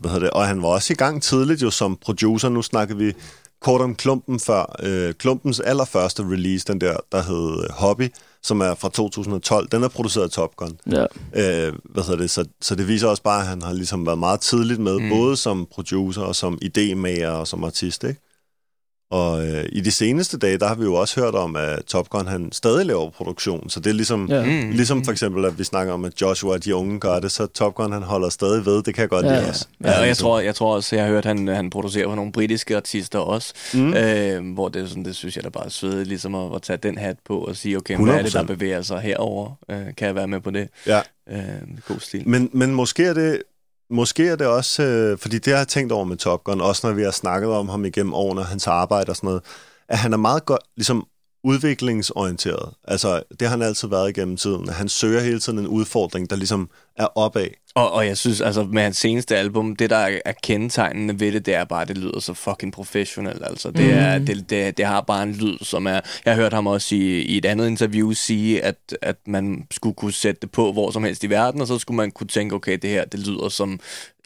hvad hedder det, og han var også i gang tidligt jo som producer. Nu snakkede vi kort om Klumpen før. Øh, Klumpens allerførste release, den der, der hed øh, Hobby, som er fra 2012. Den er produceret af Top Gun. Ja. Øh, hvad hedder det? Så, så det viser også bare, at han har ligesom været meget tidligt med, mm. både som producer og som idémager og som artist, ikke? Og øh, i de seneste dage, der har vi jo også hørt om, at Top Gun han stadig laver produktion. Så det er ligesom, Ja. ja. mm. ligesom for eksempel, at vi snakker om, at Joshua og de unge gør det, så Top Gun han holder stadig ved. Det kan jeg godt Ja, lide ja. også. Ja, og jeg ligesom- tror, jeg tror også, jeg har hørt, at han, han producerer for nogle britiske artister også, mm. øh, hvor det, sådan, det synes jeg da bare er svedigt, ligesom at, at tage den hat på og sige, okay, hvad er det, der 100%. bevæger sig herover? Øh, kan jeg være med på det? Ja. Øh, god stil. Men, men måske er det... Måske er det også, øh, fordi det har jeg tænkt over med Top Gun, også når vi har snakket om ham igennem årene, hans arbejde og sådan noget, at han er meget godt, ligesom udviklingsorienteret. Altså, det har han altid været igennem tiden. Han søger hele tiden en udfordring, der ligesom er opad. Og, og jeg synes, altså med hans seneste album, det der er, kendetegnende ved det, det er bare, at det lyder så fucking professionelt. Altså, det, er, det, det, det har bare en lyd, som er... Jeg har hørt ham også i, i et andet interview sige, at, at man skulle kunne sætte det på hvor som helst i verden, og så skulle man kunne tænke, okay, det her, det lyder som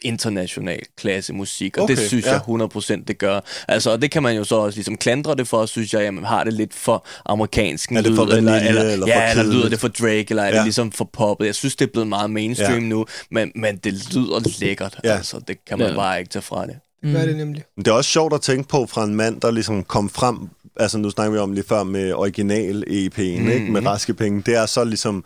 international klassemusik, og okay, det synes ja. jeg 100% det gør. Altså, og det kan man jo så også ligesom klandre det for, synes jeg, jamen har det lidt for amerikansk Er det lyd, for eller, vanilje, eller, eller ja, eller lyder det for Drake, eller er det Ja. ligesom for poppet. Jeg synes, det er blevet meget mainstream Ja. ja. nu, men, men det lyder lækkert. Ja. Ja. Altså, det kan man Ja. ja. bare ikke tage fra det. Det gør det nemlig. Det er også sjovt at tænke på fra en mand, der ligesom kom frem, altså nu snakker vi om lige før med original EP'en, mm. ikke? med raske penge. Det er så ligesom,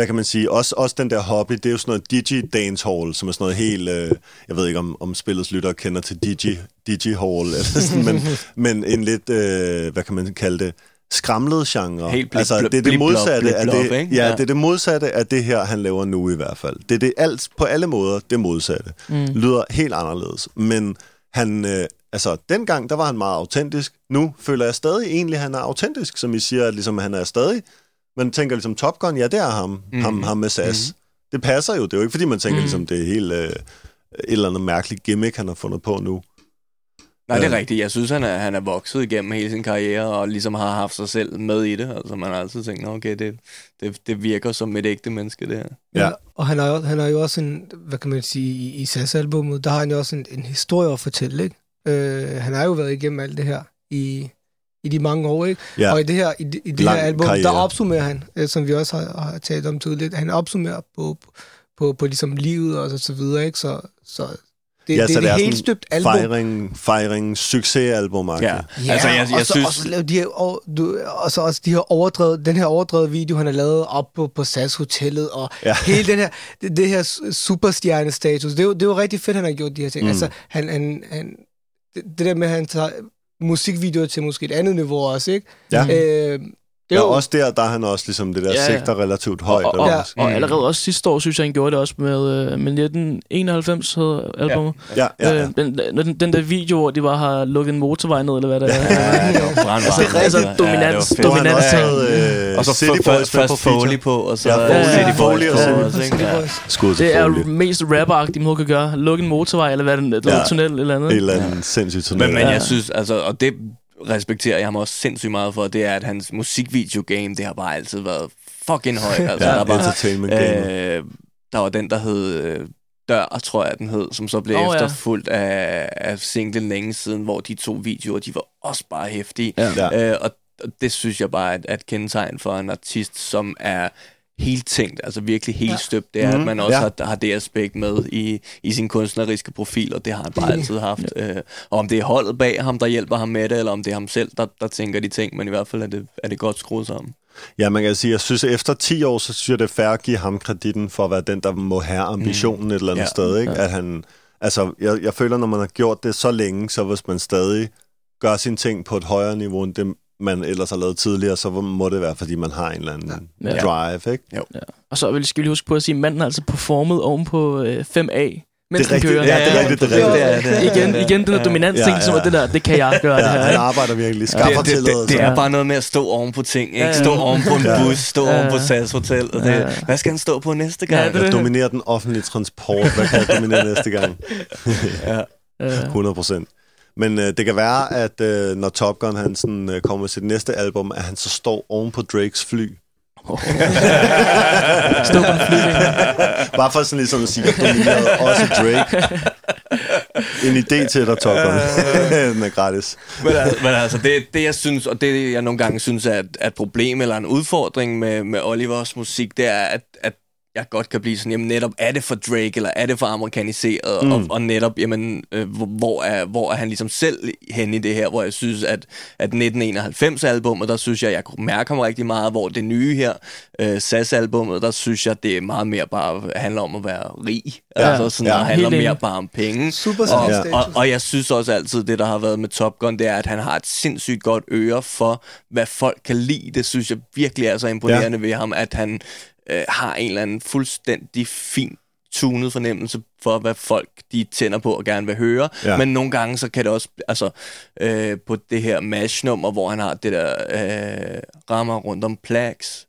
hvad kan man sige, også, også den der hobby, det er jo sådan noget digi dancehall, som er sådan noget helt, øh, jeg ved ikke om, om spillets lyttere kender til digi, digi hall, eller sådan, men, men en lidt, øh, hvad kan man kalde det, skramlet genre. Helt altså, det er det blip- modsatte blip- af det, ja, Ja. det er det modsatte af det her, han laver nu i hvert fald. Det er det alt, på alle måder det modsatte. Mm. Lyder helt anderledes. Men han, øh, altså, dengang, der var han meget autentisk. Nu føler jeg stadig egentlig, at han er autentisk, som I siger, at ligesom, han er stadig. Man tænker ligesom, Top Gun, ja, det er ham, mm. ham, ham med SAS. Mm. Det passer jo. Det er jo ikke, fordi man tænker, mm. ligesom, det er helt øh, et eller andet mærkeligt gimmick, han har fundet på nu. Nej, det er Øh. rigtigt. Jeg synes, han er, han er vokset igennem hele sin karriere, og ligesom har haft sig selv med i det. Altså, man har altid tænkt, "Nå, okay, det, det, det virker som et ægte menneske, det her. Ja. Og han har, jo- han har jo også en, hvad kan man sige, i, i SAS-albummet, der har han jo også en, en historie at fortælle, ikke? Øh, han har jo været igennem alt det her i, i de mange år, ikke? Ja. Og i det her, i, det- i det Lang her album, karriere. der opsummerer han, øh, som vi også har, har talt om tidligt, han opsummerer på, på, på ligesom livet og så, så videre, ikke? Så, så det, Ja, det, så er det er et helt støbt album. Fejring, fejring, succesalbum Ja. ja. Altså, jeg, jeg og, så, synes... og så de her, og, du, og så også de her overdrevet, den her overdrevet video, han har lavet op på, på SAS Hotellet, og Ja. hele den her, det, det her superstjernestatus, det er, jo, det er jo rigtig fedt, han har gjort de her ting. Mm. Altså, han, han, han, det, det der med, at han tager musikvideoer til måske et andet niveau også, ikke? Ja. Øh, det er Ja, jo, også der, der er han også ligesom det der Ja, ja, ja. sigter relativt højt. Og, og, og, hvad? og allerede også sidste år, synes jeg, han gjorde det også med, øh, med 1991 hedder albumet. ja, ja, ja. Øh, den, den, den der video, hvor de bare har lukket en motorvej ned, eller hvad det er. Ja, det var brandvarmt. Altså, Ja, dominans- det var. Nu har han også dominans- taget øh, Og så City Boys først. Foley på, og så Ja, ja, Foley, City Foley og? Ja. Til Det er jo mest rapperagtigt, man kan gøre. Lukke en motorvej, eller hvad det, det Ja. ja. tunnel eller andet. Et eller andet sindssygt tunnel. Men, men Ja. jeg synes, altså, og det respekterer jeg ham også sindssygt meget for, det er, at hans musikvideo-game, det har bare altid været fucking højt. Altså, Ja, der, er bare, entertainment game. øh, der var den, der hed øh, Dør, tror jeg, den hed, som så blev oh, ja. efterfulgt af, af singlen længe siden, hvor de to videoer, de var også bare hæftige. Ja. Ja. Øh, og og det synes jeg bare er et, er et kendetegn for en artist, som er helt tænkt, altså virkelig helt ja. støbt, det er, Mhm. at man også Ja. ja. har, har det aspekt med i, i sin kunstneriske profil, og det har han bare altid haft. Øh, og om det er holdet bag ham, der hjælper ham med det, eller om det er ham selv, der, der tænker de ting, men i hvert fald er det, er det godt skruet sammen. Ja, man kan sige, jeg synes, at efter 10 år, så synes jeg, det er fair at give ham kreditten for at være den, der må have ambitionen mm. et eller andet Ja. sted. Ikke? At han, altså, jeg, jeg føler, når man har gjort det så længe, så hvis man stadig gør sine ting på et højere niveau, end det, man ellers har lavet tidligere, så må det være, fordi man har en eller anden Ja. drive. Ikke? Ja. Og så vil skal vi lige huske på at sige, at manden har altså performet oven på øh, 5A. Mens Det er rigtigt. kører. Ja, det er rigtigt. Det er rigtigt. Det det. Igen, igen den her dominans ting, Ja, som er det der, det kan jeg gøre Ja, det her. han ikke? arbejder virkelig. Det, Skaffer det, det, det er bare noget med at stå oven på ting, ikke? Stå oven på en bus, stå Ja. oven på SAS Hotel. Og det. Hvad skal han stå på næste gang? Ja, det er Jeg dominerer den offentlige transport. Hvad kan jeg dominere næste gang? Ja. Ja. 100 procent. Men øh, det kan være, at øh, når Top Gun han sådan, øh, kommer med sit næste album, at han så står oven på Drakes fly. Stå på en flyvning. Bare for sådan ligesom at sige, at dominerede også Drake. En idé til dig, Top Gun. Den er gratis. men, men altså, det, det jeg synes, og det jeg nogle gange synes er et, er et problem eller en udfordring med, med Olivers musik, det er, at, at jeg godt kan blive sådan, jamen netop, er det for Drake, eller er det for amerikaniseret, mm. og, og netop, jamen, øh, hvor, hvor, er, hvor er han ligesom selv hen i det her, hvor jeg synes, at, at 1991-albummet, der synes jeg, jeg kunne mærke ham rigtig meget, hvor det nye her, øh, SAS-albummet, der synes jeg, det er meget mere bare handler om at være rig, ja. altså sådan, ja. ja, handler mere bare om penge, Super og, status. og, og jeg synes også altid, det der har været med Top Gun, det er, at han har et sindssygt godt øre for, hvad folk kan lide. Det synes jeg virkelig er så imponerende ja. ved ham, at han øh, har en eller anden fuldstændig fin tunet fornemmelse for, hvad folk de tænder på og gerne vil høre. Ja. Ja. Men nogle gange, så kan det også, altså øh, på det her mash-nummer, hvor han har det der øh, rammer rundt om plaques,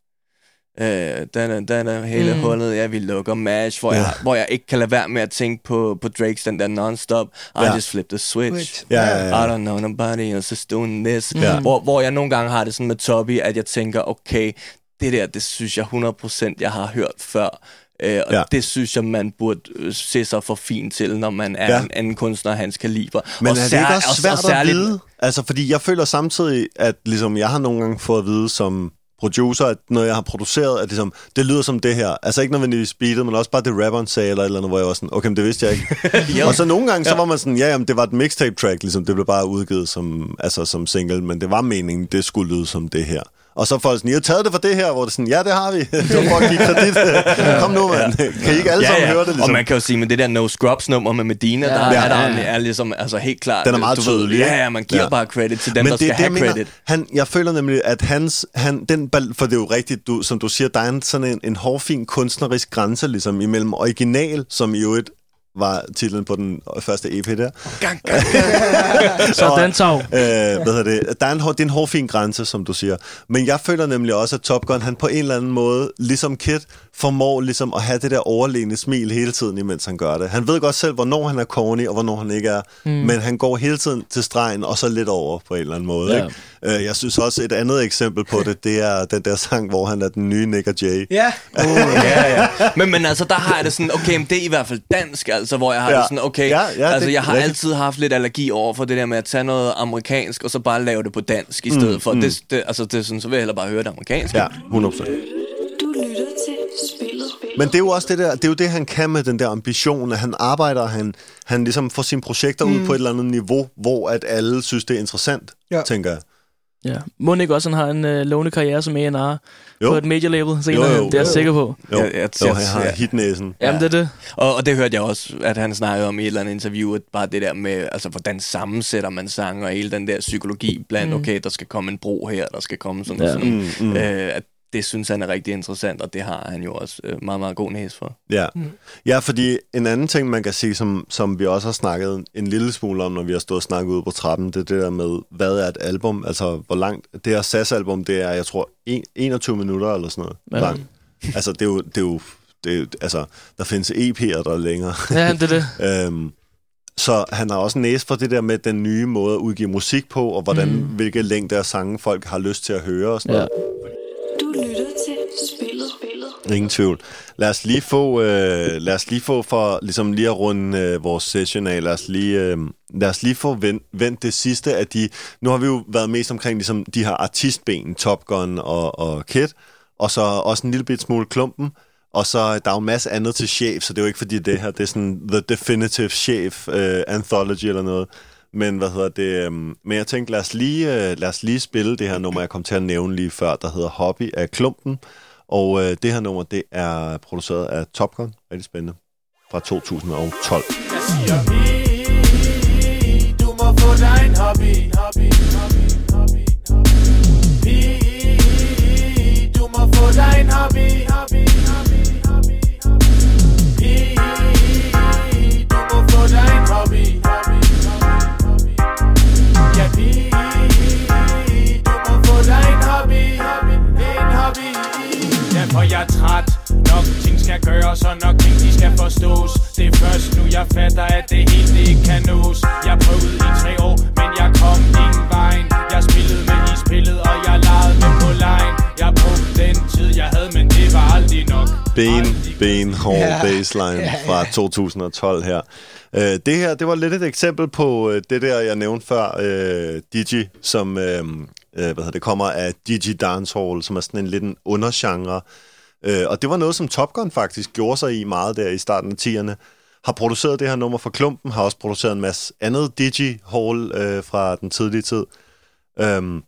Øh, den er, den er hele Mm. mm. hullet, jeg vil lukke mash, hvor, Ja. ja. jeg, hvor jeg ikke kan lade være med at tænke på, på Drakes den der non-stop. I Ja. just flipped the switch. Switch. Ja, ja, ja. I don't know nobody else is doing this. Ja. Hvor, hvor jeg nogle gange har det sådan med Toby, at jeg tænker, okay, det der, det synes jeg 100% jeg har hørt før. Øh, og Ja. det synes jeg, man burde øh, se sig for fint til, når man er Ja. en anden kunstner af hans kaliber. Men og er det ikke også og- svært og særligt- at vide? Altså, fordi jeg føler samtidig, at ligesom, jeg har nogle gange fået at vide som producer, at når jeg har produceret, at ligesom, det lyder som det her. Altså ikke nødvendigvis beatet, men også bare det rapperen sagde, eller et eller andet, hvor jeg var sådan, okay, men det vidste jeg ikke. Og så nogle gange, så var man sådan, ja, jamen, det var et mixtape track, ligesom, det blev bare udgivet som, altså, som single, men det var meningen, det skulle lyde som det her. Og så folk sådan, I har taget det for det her, hvor det er sådan, ja, det har vi. det var for at give kredit. Kom nu, mand. Kan I ikke alle sammen høre det, ligesom? Og man kan jo sige, med det der No Scrubs nummer med Medina, Ja. ja, der Ja, er, der ja, ja. er ligesom, altså helt klart. Den er meget du ved, tydelig, Ja, ikke? ja, man giver Ja. ja. bare credit til dem, der det skal er det, have jeg mener. credit. Han, jeg føler nemlig, at hans, han, den, bal- for det er jo rigtigt, du, som du siger, der er en, sådan en, en hårfin kunstnerisk grænse ligesom, imellem original, som i øvrigt var titlen på den første EP der. Gang, gang. Sådan, Tav. Øh, hvad hedder det? Der er en, hår- det er en hårfin grænse, som du siger. Men jeg føler nemlig også, at Top Gun, han på en eller anden måde, ligesom Kid, formår ligesom at have det der overlegne smil hele tiden, imens han gør det. Han ved godt selv, hvornår han er corny, og hvornår han ikke er. Mm. Men han går hele tiden til stregen, og så lidt over på en eller anden måde. Ja. Ikke? Øh, jeg synes også, et andet eksempel på det, det er den der sang, hvor han er den nye Nick og Jay. Ja, ja, ja. Men, men altså, der har jeg det sådan, okay, men det er i hvert fald dansk, altså, hvor jeg har Ja. det sådan, okay, Ja, ja, altså, det- jeg har rigtigt. altid haft lidt allergi over for det der med at tage noget amerikansk, og så bare lave det på dansk i stedet for. Det, det, altså, det er sådan, så vil jeg hellere bare høre det amerikanske. Ja, 100%. Du lytter til spillet. Men det er jo også det der, det er jo det, han kan med den der ambition, at han arbejder, han, han ligesom får sine projekter mm. ud på et eller andet niveau, hvor at alle synes, det er interessant. Ja. tænker jeg. Ja. Må ikke også han har en øh, lovende karriere som A&R Jo. på et major label senere? Jo, jo, det er jeg jo. sikker på. Jo, Jeg- jeg- jo jeg- han har ja. hitnæsen. Jamen, det er det. Og, og det hørte jeg også, at han snakkede om i et eller andet interview, at bare det der med, altså hvordan sammensætter man sange, og hele den der psykologi blandt, mm. okay, der skal komme en bro her, der skal komme sådan Ja. ja. sådan, Mm, mm. øh, at det synes han er rigtig interessant, og det har han jo også øh, meget, meget god næse for. Ja. ja, fordi en anden ting, man kan sige, som, som vi også har snakket en lille smule om, når vi har stået og snakket ude på trappen, det er det der med, hvad er et album? Altså, hvor langt... Det her SAS-album, det er, jeg tror, en, 21 minutter eller sådan noget Ja. langt. Altså, det er jo... Det er jo det er, altså, der findes EP'er, der er længere. Ja, det er det. Øhm, så han har også næst for det der med den nye måde at udgive musik på, og hvordan, mm. hvilke længder af sange folk har lyst til at høre og sådan Ja. noget. Ingen tvivl. Lad os lige få, øh, lad os lige få for ligesom lige at runde øh, vores session af, lad os lige, øh, lad os lige få vendt, vendt det sidste af de, nu har vi jo været mest omkring ligesom de her artistben, Top Gun og, og Kid, og så også en lille bit smule klumpen, og så der er jo en masse andet til chef, så det er jo ikke fordi det her, det er sådan The Definitive Chef øh, Anthology eller noget. Men hvad hedder det? Øh, men jeg tænkte, lad os, lige, øh, lad os lige spille det her nummer, jeg kom til at nævne lige før, der hedder Hobby af Klumpen. Og øh, det her nummer, det er produceret af Top Gun. Rigtig spændende. Fra 2012. Jeg siger pige, du må få dig en hobby, hobby, hobby, hobby, hobby. Pige, du må få dig en hobby, hobby, hobby, jeg er træt. Nok ting skal gøres, og nok ting de skal forstås. Det er først nu jeg fatter, at det hele det ikke kan nås. Jeg prøvede i tre år, men jeg kom ingen vejen. Jeg spillede med i spillet, og jeg legede med på lejen. Jeg brugte den tid, jeg ben, ben, hård Ja. baseline Ja, fra 2012 her. Uh, det her, det var lidt et eksempel på uh, det der, jeg nævnte før, uh, Digi, som uh, uh, hvad hedder det, kommer af Digi Dancehall, som er sådan en lidt en undergenre. Øh, og det var noget, som Top Gun faktisk gjorde sig i meget der i starten af 10'erne. Har produceret det her nummer for Klumpen, har også produceret en masse andet Digi Hall øh, fra den tidlige tid. Øhm,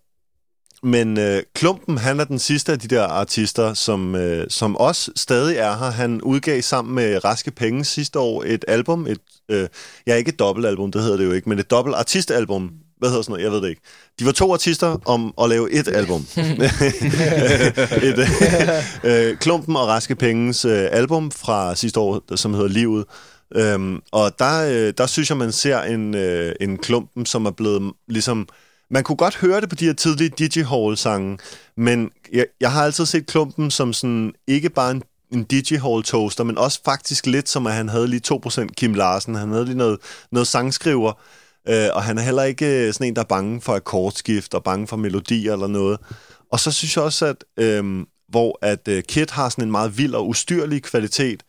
men øh, Klumpen, han er den sidste af de der artister, som, øh, som også stadig er her. Han udgav sammen med Raske Penge sidste år et album. Et, øh, ja, ikke et dobbeltalbum, det hedder det jo ikke, men et dobbelt artistalbum. Hvad hedder sådan noget? Jeg ved det ikke. De var to artister om at lave et album. et, øh, Klumpen og Raske Penges øh, album fra sidste år, som hedder Livet. Øhm, og der, øh, der synes jeg, man ser en, øh, en Klumpen, som er blevet ligesom... Man kunne godt høre det på de her tidlige Digi-Hall-sange, men jeg, jeg har altid set Klumpen som sådan, ikke bare en, en Digi-Hall-toaster, men også faktisk lidt som, at han havde lige 2% Kim Larsen. Han havde lige noget, noget sangskriver, øh, og han er heller ikke øh, sådan en, der er bange for akkordskift og bange for melodier eller noget. Og så synes jeg også, at øh, hvor at øh, Kid har sådan en meget vild og ustyrlig kvalitet,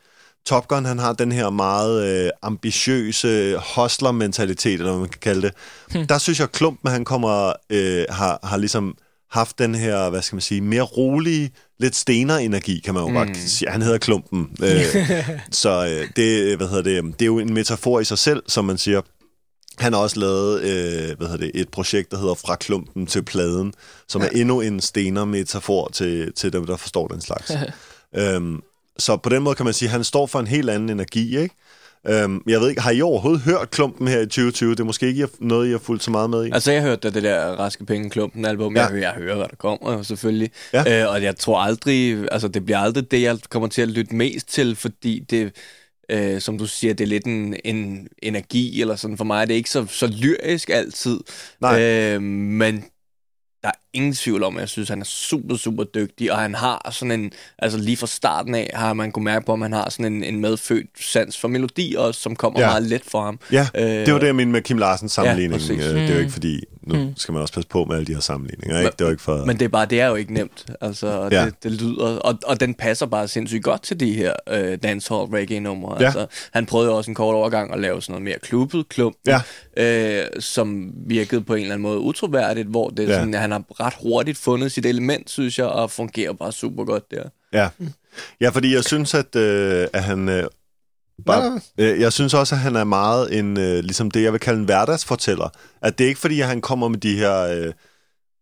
Top Gun, han har den her meget øh, ambitiøse hustler-mentalitet, eller hvad man kan kalde det. Hmm. Der synes jeg, Klumpen, han kommer, øh, har, har ligesom haft den her, hvad skal man sige, mere rolige, lidt stener-energi, kan man jo mm. godt sige. Han hedder Klumpen. Øh, så øh, det, hvad hedder det, det er jo en metafor i sig selv, som man siger. Han har også lavet øh, hvad hedder det, et projekt, der hedder Fra klumpen til pladen, som ja. er endnu en stener-metafor til, til dem, der forstår den slags. øhm, så på den måde kan man sige, at han står for en helt anden energi, ikke? Øhm, jeg ved ikke, har I overhovedet hørt klumpen her i 2020? Det er måske ikke noget, I har fulgt så meget med i. Altså, jeg hørte da det der Raske Penge Klumpen album. Ja. Jeg, hører, jeg hører, hvad der kommer, selvfølgelig. Ja. Øh, og jeg tror aldrig, altså det bliver aldrig det, jeg kommer til at lytte mest til, fordi det, øh, som du siger, det er lidt en, en energi, eller sådan. For mig er det ikke så, så lyrisk altid. Nej. Øh, men der er ingen tvivl om, at jeg synes, at han er super, super dygtig, og han har sådan en, altså lige fra starten af, har man kunne mærke på, at han har sådan en, en medfødt sans for melodi også, som kommer Ja. meget let for ham. Ja, Øh, det var det, jeg mente med Kim Larsens sammenligning. præcis. Ja, det er jo ikke fordi, nu skal man også passe på med alle de her sammenligninger, ikke? Det er jo ikke for... Men det er bare, det er jo ikke nemt. Altså, og Ja. det, det lyder, og, og den passer bare sindssygt godt til de her øh, dancehall reggae numre. Ja. Altså, han prøvede jo også en kort overgang at lave sådan noget mere klubbet klump, Ja. øh, som virkede på en eller anden måde utroværdigt, hvor det er Ja. sådan, han har ret hurtigt fundet sit element, synes jeg, og fungerer bare super godt der. Ja. ja, fordi jeg synes, at, øh, at han... Øh, bare, øh, jeg synes også, at han er meget en, øh, ligesom det, jeg vil kalde en hverdagsfortæller. At det er ikke fordi, at han kommer med de her, øh,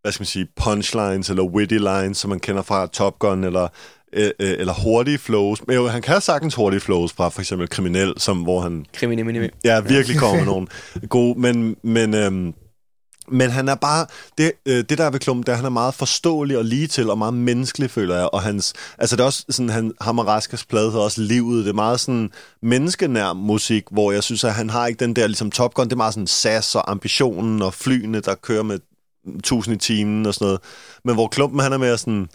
hvad skal man sige, punchlines eller witty lines, som man kender fra Top Gun, eller, øh, øh, eller hurtige flows. Men jo, han kan sagtens hurtige flows fra for eksempel Kriminel, som, hvor han Kriminal Ja, virkelig kommer med nogle gode, men, men, øhm, men han er bare, det, øh, det der er ved Klum, det er, at han er meget forståelig og lige til, og meget menneskelig, føler jeg, og hans, altså det er også sådan, han, ham og Raskers plade hedder også Livet, det er meget sådan menneskenær musik, hvor jeg synes, at han har ikke den der, ligesom Top Gun, det er meget sådan SAS og ambitionen og flyene, der kører med tusind i timen og sådan noget, men hvor Klumpen, han er mere sådan,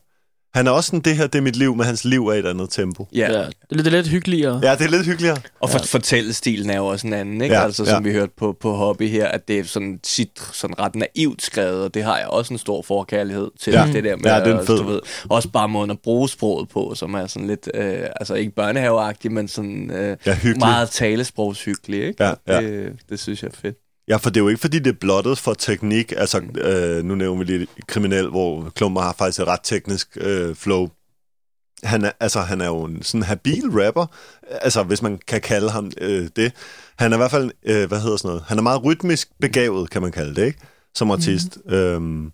han er også sådan, det her, det er mit liv, men hans liv er i et andet tempo. Ja. Ja, det er lidt, det er lidt hyggeligere. Ja, det er lidt hyggeligere. Og for, fortællestilen er jo også en anden, ikke? Ja, Ja, altså, som ja. vi hørte på, på Hobby her, at det er sådan, sit, sådan ret naivt skrevet, og det har jeg også en stor forkærlighed til, Ja. det der med, Ja, det er fed. du ved, også bare måden at bruge sproget på, som er sådan lidt, øh, altså ikke børnehaveagtigt, men sådan øh, Ja, hyggelig. meget talesprogshyggelig, ikke? Ja, ja. Det, det synes jeg er fedt. Ja, for det er jo ikke, fordi det er blottet for teknik. Altså, øh, nu nævner vi lige kriminel, hvor Klumper har faktisk et ret teknisk øh, flow. Han er, altså, han er jo en sådan habil rapper, altså hvis man kan kalde ham øh, det. Han er i hvert fald, øh, hvad hedder sådan noget, han er meget rytmisk begavet, kan man kalde det, ikke? Som artist. Mm. Øhm,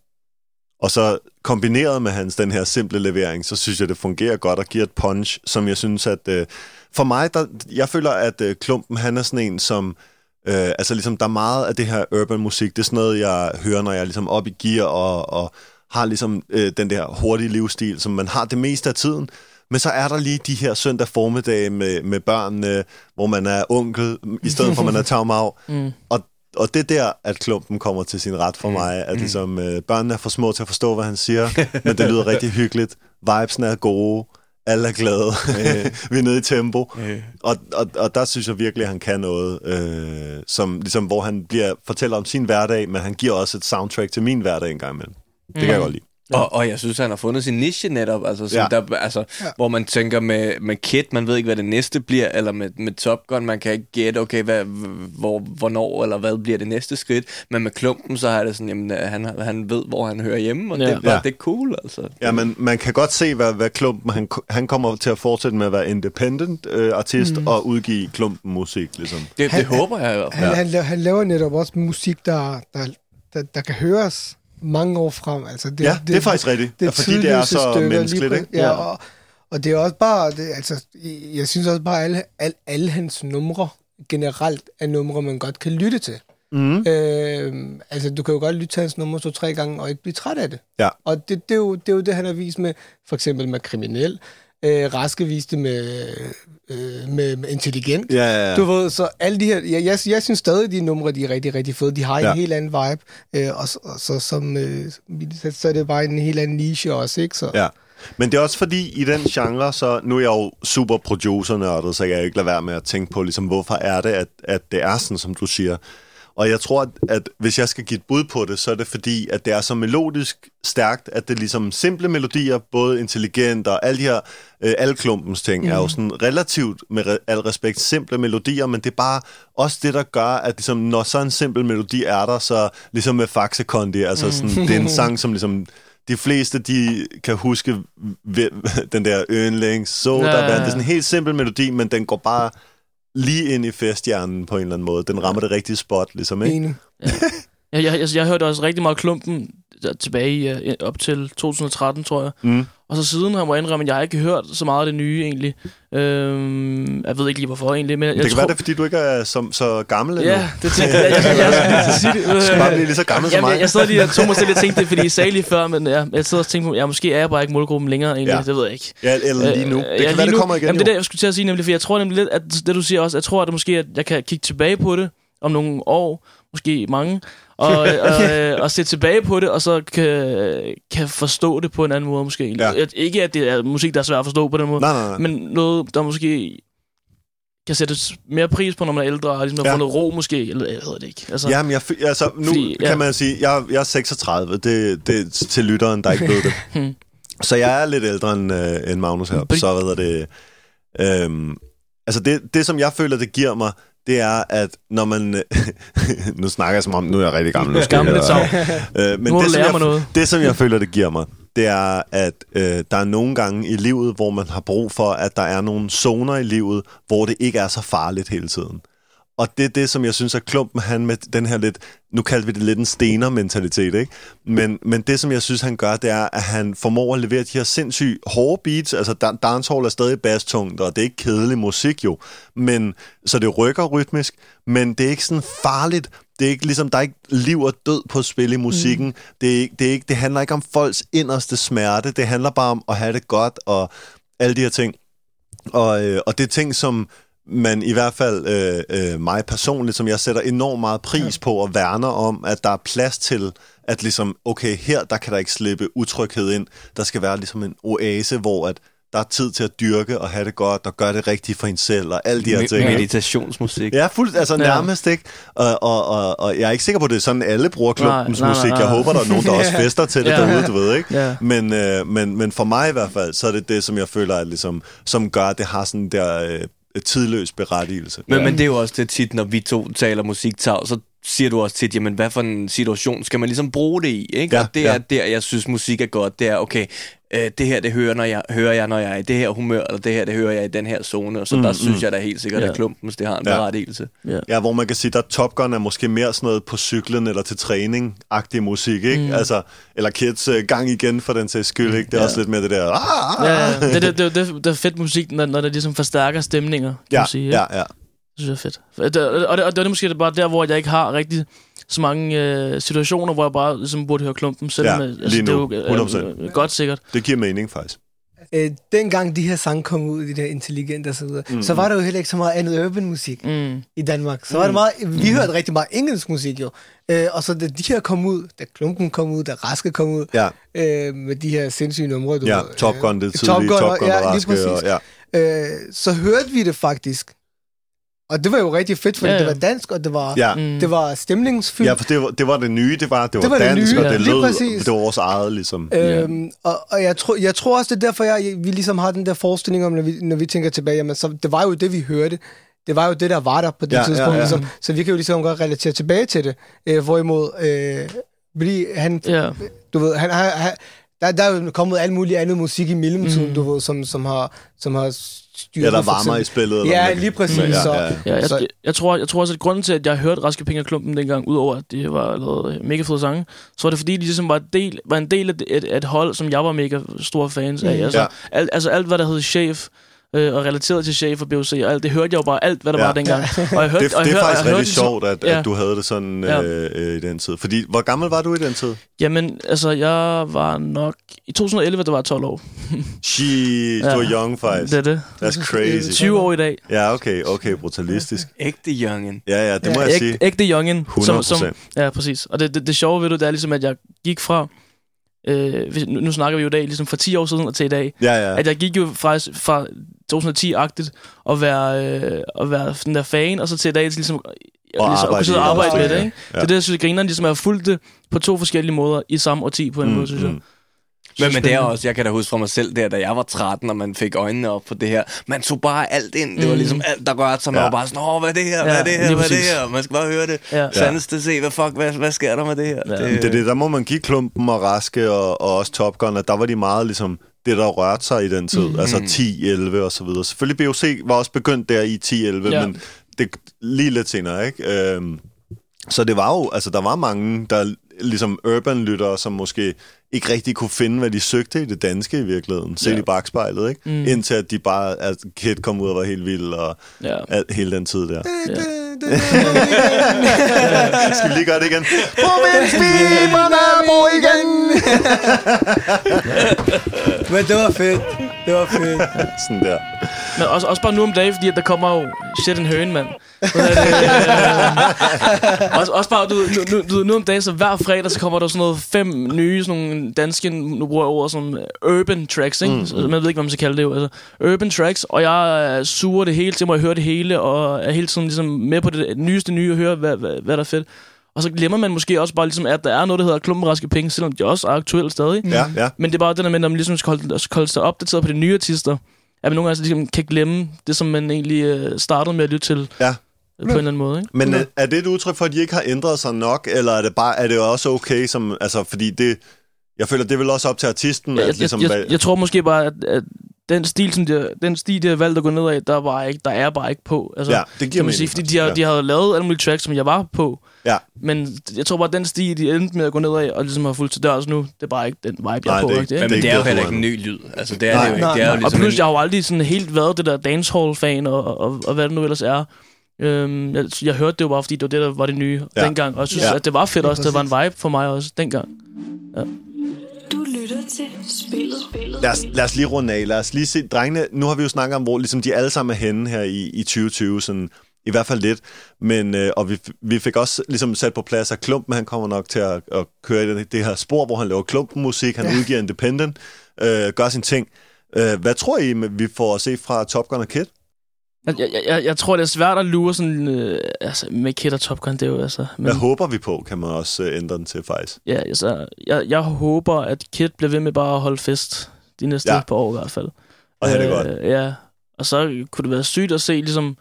og så kombineret med hans den her simple levering, så synes jeg, det fungerer godt og giver et punch, som jeg synes, at... Øh, for mig, der, jeg føler, at øh, Klumpen, han er sådan en, som... Øh, altså ligesom, der er meget af det her urban musik, det er sådan noget, jeg hører, når jeg er ligesom op i gear og, og har ligesom øh, den der hurtige livsstil, som man har det meste af tiden. Men så er der lige de her søndag formiddag med, med børnene, hvor man er onkel, i stedet for man er tagmav. mm. og, og det er der, at klumpen kommer til sin ret for mig, at ligesom, øh, børnene er for små til at forstå, hvad han siger, men det lyder rigtig hyggeligt. Vibesene er gode, alle er glade, vi er nede i tempo. Og, og, og der synes jeg virkelig, at han kan noget, øh, som, ligesom, hvor han bliver, fortæller om sin hverdag, men han giver også et soundtrack til min hverdag en gang imellem. Det kan jeg godt lide. Og, og jeg synes, han har fundet sin niche netop, altså, som Ja. ja. der, altså Ja. ja. hvor man tænker med, med Kit, man ved ikke, hvad det næste bliver, eller med, med Top Gun, man kan ikke gætte, okay, hvad, hvor, hvornår eller hvad bliver det næste skridt, men med Klumpen, så er det sådan, jamen, øh, han, han ved, hvor han hører hjemme, og Ja. ja. det, er bare- Ja. det er cool, altså. Ja, men man kan godt se, hvad, hvad Klumpen, han, han kommer til at fortsætte med at være independent øh, artist mm. og udgive Klumpen musik, ligesom. Det, Han- det håber jeg i hvert fald. Han, han, laver, han laver netop også musik, der, der, der, der kan høres mange år frem. Altså, det, Ja, det er faktisk rigtigt, Det er fordi det er så menneskeligt, ikke? Ja, og, og det er også bare, det, altså, jeg synes også bare, alle, alle, alle hans numre generelt er numre, man godt kan lytte til. Mm. Øh, altså, du kan jo godt lytte til hans numre to-tre gange, og ikke blive træt af det. Ja. Og det, det, er jo, det er jo det, han har vist med, for eksempel med Kriminel. Øh, Raske viste med, øh, med, med Intelligent. Ja, ja, ja. Du ved, så alle de her... Jeg, jeg, jeg synes stadig, de numre, de er rigtig, rigtig fede. De har en Ja. helt anden vibe. Øh, og, så- og så, som, øh, så, er det bare en helt anden niche også, ikke? Så, Ja. Men det er også fordi, i den genre, så nu er jeg jo super producer så jeg kan ikke lade være med at tænke på, ligesom, hvorfor er det, at, at det er sådan, som du siger. Og jeg tror, at, at hvis jeg skal give et bud på det, så er det fordi, at det er så melodisk stærkt, at det er ligesom simple melodier, både intelligent og alle de her, øh, alle klumpens ting, mm. er jo sådan relativt, med re- al respekt, simple melodier, men det er bare også det, der gør, at ligesom, når så en simpel melodi er der, så ligesom med Faxe Kondi, altså sådan, det er en sang, som ligesom de fleste, de kan huske den der yndlings, så der ja, ja, ja. Det er sådan en helt simpel melodi, men den går bare lige ind i festhjernen på en eller anden måde. Den rammer det rigtige spot, ligesom, ikke? Enig. Jeg, jeg, jeg, jeg hørte også rigtig meget klumpen der, tilbage i, uh, op til 2013, tror jeg. Mm. Og så siden har jeg indrømme, at jeg har ikke hørt så meget af det nye, egentlig. Øhm, jeg ved ikke lige, hvorfor, egentlig. Men jeg, Det kan tror, være, det er, fordi du ikke er som, så gammel endnu. Ja, det tænkte jeg. Jeg, jeg, jeg, jeg, jeg, skal bare blive lige så gammel som Jamen, mig. jeg, jeg sad lige og tog mig selv lidt tænkte det, fordi I sagde lige før, men ja, jeg sidder og tænkte ja, måske er jeg bare ikke målgruppen længere, egentlig. Ja. Det ved jeg ikke. Ja, eller lige nu. Øh, Det ja, kan være, det kommer igen Jamen, det er det, jeg skulle til at sige nemlig, for jeg tror nemlig lidt, at det du siger også, jeg tror, at det måske, at jeg kan kigge tilbage på det om nogle år, måske mange, og, og, øh, og se tilbage på det, og så kan, kan forstå det på en anden måde måske. Ja. Ikke, at det er musik, der er svært at forstå på den måde, Nej, nej, nej. men noget, der måske kan sættes mere pris på, når man er ældre, og ligesom har Ja. fundet ro måske, eller jeg ved det ikke. Altså, Jamen, jeg, altså, nu Fordi, kan ja. man sige, jeg, jeg er 36, det, det er til lytteren, der ikke ved det. Hmm. Så jeg er lidt ældre end, øh, end Magnus her. Så hvad hedder det... Øhm, altså det, det, som jeg føler, det giver mig, det er, at når man... nu snakker jeg som om, nu er jeg rigtig gammel. Nu skal Gammel jeg, øh, men Nu det, som jeg, noget. det, som jeg føler, det giver mig, det er, at øh, der er nogle gange i livet, hvor man har brug for, at der er nogle zoner i livet, hvor det ikke er så farligt hele tiden. Og det er det, som jeg synes, at Klumpen, han med den her lidt, nu kalder vi det lidt en stener-mentalitet, ikke? Men, men det, som jeg synes, han gør, det er, at han formår at levere de her sindssygt hårde beats. Altså, dan- dancehall er stadig bastungt, og det er ikke kedelig musik jo. Men, så det rykker rytmisk, men det er ikke sådan farligt. Det er ikke ligesom, der er ikke liv og død på spil i musikken. Mm. Det, er, ikke- det, er ikke, det handler ikke om folks inderste smerte. Det handler bare om at have det godt, og alle de her ting. Og, øh, og det er ting, som man i hvert fald øh, øh, mig personligt, som jeg sætter enormt meget pris på og værner om, at der er plads til, at ligesom, okay, her der kan der ikke slippe utryghed ind. Der skal være ligesom en oase, hvor at der er tid til at dyrke og have det godt og gøre det rigtigt for en selv og alle de her Me- ting. meditationsmusik. Ja, fuldt, altså Ja. nærmest, ikke? Og, og, og, og jeg er ikke sikker på, at det er sådan, alle bruger klubbens Nej, nej, musik. nej, Jeg nej. håber, der er nogen, der også fester til det Ja. derude, du ved, ikke? Ja. Men, øh, men, men for mig i hvert fald, så er det det, som jeg føler, at ligesom, som gør, at det har sådan der øh, tidløs berettigelse. Men, men det er jo også det tit, når vi to taler musiktag, så siger du også tit, jamen hvad for en situation skal man ligesom bruge det i, ikke? Ja, og det er ja. der, jeg synes musik er godt, det er, okay, øh, det her, det hører, når jeg, hører jeg, når jeg er i det her humør, eller det her, det hører jeg i den her zone, og så mm, der synes jeg da helt sikkert, Ja. at klumpens, det har en Ja. berettigelse. Ja. Ja, hvor man kan sige, at Top Gun er måske mere sådan noget på cyklen eller til træning-agtig musik, ikke? Mm. Altså, eller Kids øh, gang igen for den sags skyld, ikke? Det er Ja. også lidt mere det der... Ah, ah, Ja, ah. ja. Det, det, det, det, det er fedt musik, når, når det ligesom forstærker stemninger, kan ja, man sige. ikke? ja, ja. Det synes jeg er fedt. Og det, og det, og det er måske bare der, hvor jeg ikke har rigtig så mange øh, situationer, hvor jeg bare ligesom burde høre klumpen. Selvom, Ja, øh, lige nu. det er jo 100%. øh, øh, godt sikkert. Det giver mening, faktisk. Øh, dengang de her sange kom ud, de der intelligente og så videre, mm. så var der jo heller ikke så meget andet urban musik Mm. i Danmark. Så var det meget, vi hørte rigtig meget engelsk musik jo. Øh, og så da de her kom ud, da Klumpen kom ud, da Raske kom ud, Ja, øh, med de her sindssyge numre, du ja. ved, Top Gun, det tidlige. Top Gun, Top Gun, ja, og lige Raske, præcis. og, ja. øh, så hørte vi det faktisk. Og det var jo rigtig fedt, fordi Ja, ja, det var dansk, og det var, Ja. det var stemningsfyldt. Ja, for det var det, var det nye, det var, det var, Det var det dansk, nye, og ja. det lød, det var vores eget, ligesom. Øhm, og, og jeg, tror, jeg tror også, det er derfor, jeg, vi ligesom har den der forestilling om, når vi, når vi tænker tilbage, jamen, så det var jo det, vi hørte. Det var jo det, der var der på det Ja, tidspunkt. ja, Ja, ja. ja. Ligesom, så vi kan jo ligesom godt relatere tilbage til det. Øh, hvorimod, øh, fordi han, Ja. du ved, han, han, han, der, der er jo kommet alt muligt andet musik i mellemtiden, mm. du ved, som, som har, som har styret Ja, der varmer i spillet. eller Ja, lige præcis. Ja, så, ja, ja. Ja, jeg, jeg, jeg, tror, jeg tror også, at grunden til, at jeg hørte Raske Penge og Klumpen dengang, udover at det var lavet mega fede sange, så var det fordi, de ligesom var, del, var en del af et, et, et hold, som jeg var mega store fans af. Mm. Altså, Ja. ja. alt, altså alt, hvad der hed Chef, øh, og relateret til Chef og BOC, og alt, det hørte jeg jo bare alt, hvad der Ja. var dengang. Og jeg hørte, Det, og det jeg er hørte, faktisk jeg rigtig det sjovt, at, Ja. at du havde det sådan Ja. øh, øh, i den tid. Fordi, hvor gammel var du i den tid? Jamen, altså, jeg var nok... I 2011, der var jeg 12 år. She, du Ja. var young, faktisk. Det er det. That's crazy. 20 år i dag. Ja, okay, okay, brutalistisk. Ægte youngen. Ja, ja, det må Ja, jeg Æg, sige. ægte youngin. 100%. ja, præcis. Og det, det, det sjove ved det, det er ligesom, at jeg gik fra... Øh, nu, nu snakker vi jo i dag, ligesom fra 10 år siden og til i dag. Ja, ja. At jeg gik jo fra, fra 2010-agtigt og være, øh, og være den der fan, og så til i dag til ligesom, og ligesom, at arbejde kunne sidde og arbejde med det. Ikke? Ja. Det er det, jeg synes, grineren ligesom har fulgt det på to forskellige måder i samme årti på en Mm, måde, synes jeg. mm. Men, men det er også, jeg kan da huske fra mig selv der, da jeg var 13, og man fik øjnene op for det her. Man tog bare alt ind. Det var Mm. ligesom alt, der rørte sig. Man Ja. var bare sådan, åh, hvad er det her, hvad Ja, er det her, lige hvad er det her? Man skal bare høre det. Ja. Sandes til se, hvad fuck, hvad, hvad sker der med det her? Ja. Det er det, der må man give Klumpen og Raske og, og også Top Gun, at der var de meget ligesom det, der rørte sig i den tid. Mm. Altså 10, 11 og så videre. Selvfølgelig BOC var også begyndt der i 10, 11, ja. Ja. men det lige lidt senere, ikke? Øhm, så det var jo, altså der var mange, der ligesom urban-lyttere, som måske ikke rigtig kunne finde, hvad de søgte i det danske i virkeligheden. Set Ja. i bagspejlet, ikke? Mm. Indtil at de bare, at Kid kom ud og var helt vild, og Ja. alt, hele den tid der. Ja. Skal vi lige gøre det igen? Provinsbiberne bor igen! Men det var fedt. Det var fedt. Sådan der. Men også, også bare nu om dagen, fordi at der kommer jo shit en høn, mand. Også, også bare, du, nu, nu, du, nu om dagen, så hver fredag, så kommer der sådan noget fem nye, sådan nogle danske, nu bruger jeg ordet som urban tracks, ikke? Mm, mm. Man ved ikke, hvad man skal kalde det jo. Altså, urban tracks, og jeg suger det hele til mig, jeg hører det hele, og er hele tiden ligesom med på det nyeste nye, og hører, hvad, hvad, hvad der er fedt. Og så glemmer man måske også bare, ligesom, at der er noget, der hedder klumperaske penge, selvom de også er aktuelle stadig. Ja, ja. Men det er bare det der med, at man ligesom skal holde, skal holde sig opdateret på de nye artister. At man nogle gange ligesom kan glemme det, som man egentlig øh, startede med at lytte til. Ja. Øh, På en eller anden måde, ikke? Men er, er det et udtryk for, at de ikke har ændret sig nok, eller er det bare er det også okay, som, altså, fordi det, jeg føler, det er vel også op til artisten, Jeg, at jeg, ligesom... jeg, jeg, jeg tror måske bare, at, at den stil, som de, den stil, de har valgt at gå ned af, der, var ikke, der er bare ikke på. Altså, Ja, det giver kan man mening, sige, fordi de har, ja. de har lavet alle mulige tracks, som jeg var på. Ja. Men jeg tror bare, at den stil, de endte med at gå ned af, og ligesom har fulgt til dørs nu, det er bare ikke den vibe, jeg Nej, er på. det er ikke? Men, ikke det er jo heller ikke en ny lyd. Altså, det er Nej, det jo ikke. nej, Det er jo nej. Og ligesom plus, en, jeg har jo aldrig sådan helt været det der dancehall-fan, og, og, og hvad det nu ellers er. Øhm, jeg, jeg hørte det jo bare, fordi det var det, der var det nye Ja. ja. dengang. Og jeg synes, Ja. ja. at det var fedt Ja, også. Det var en vibe for mig også dengang. Du lytter til spillet. spillet. Lad os, lad os lige runde af. Lad os lige se. Drengene, nu har vi jo snakket om, hvor ligesom de alle sammen er henne her i, i 2020, sådan, i hvert fald lidt. Men, øh, og vi, vi fik også ligesom sat på plads, at Klumpen, han kommer nok til at, at køre i det, det her spor, hvor han laver klumpenmusik, han ja. udgiver Independent, øh, gør sin ting. Øh, hvad tror I, vi får at se fra Top Gun og Kid? Jeg, jeg, jeg, jeg tror, det er svært at lure sådan... Øh, altså, med Kid og Top Gun, det er jo altså... Men, Hvad håber vi på, kan man også øh, ændre den til faktisk? ja, altså, jeg, jeg håber, at Kid bliver ved med bare at holde fest de næste Ja. par år i hvert fald. Og have det godt. Ja, og så kunne det være sygt at se ligesom...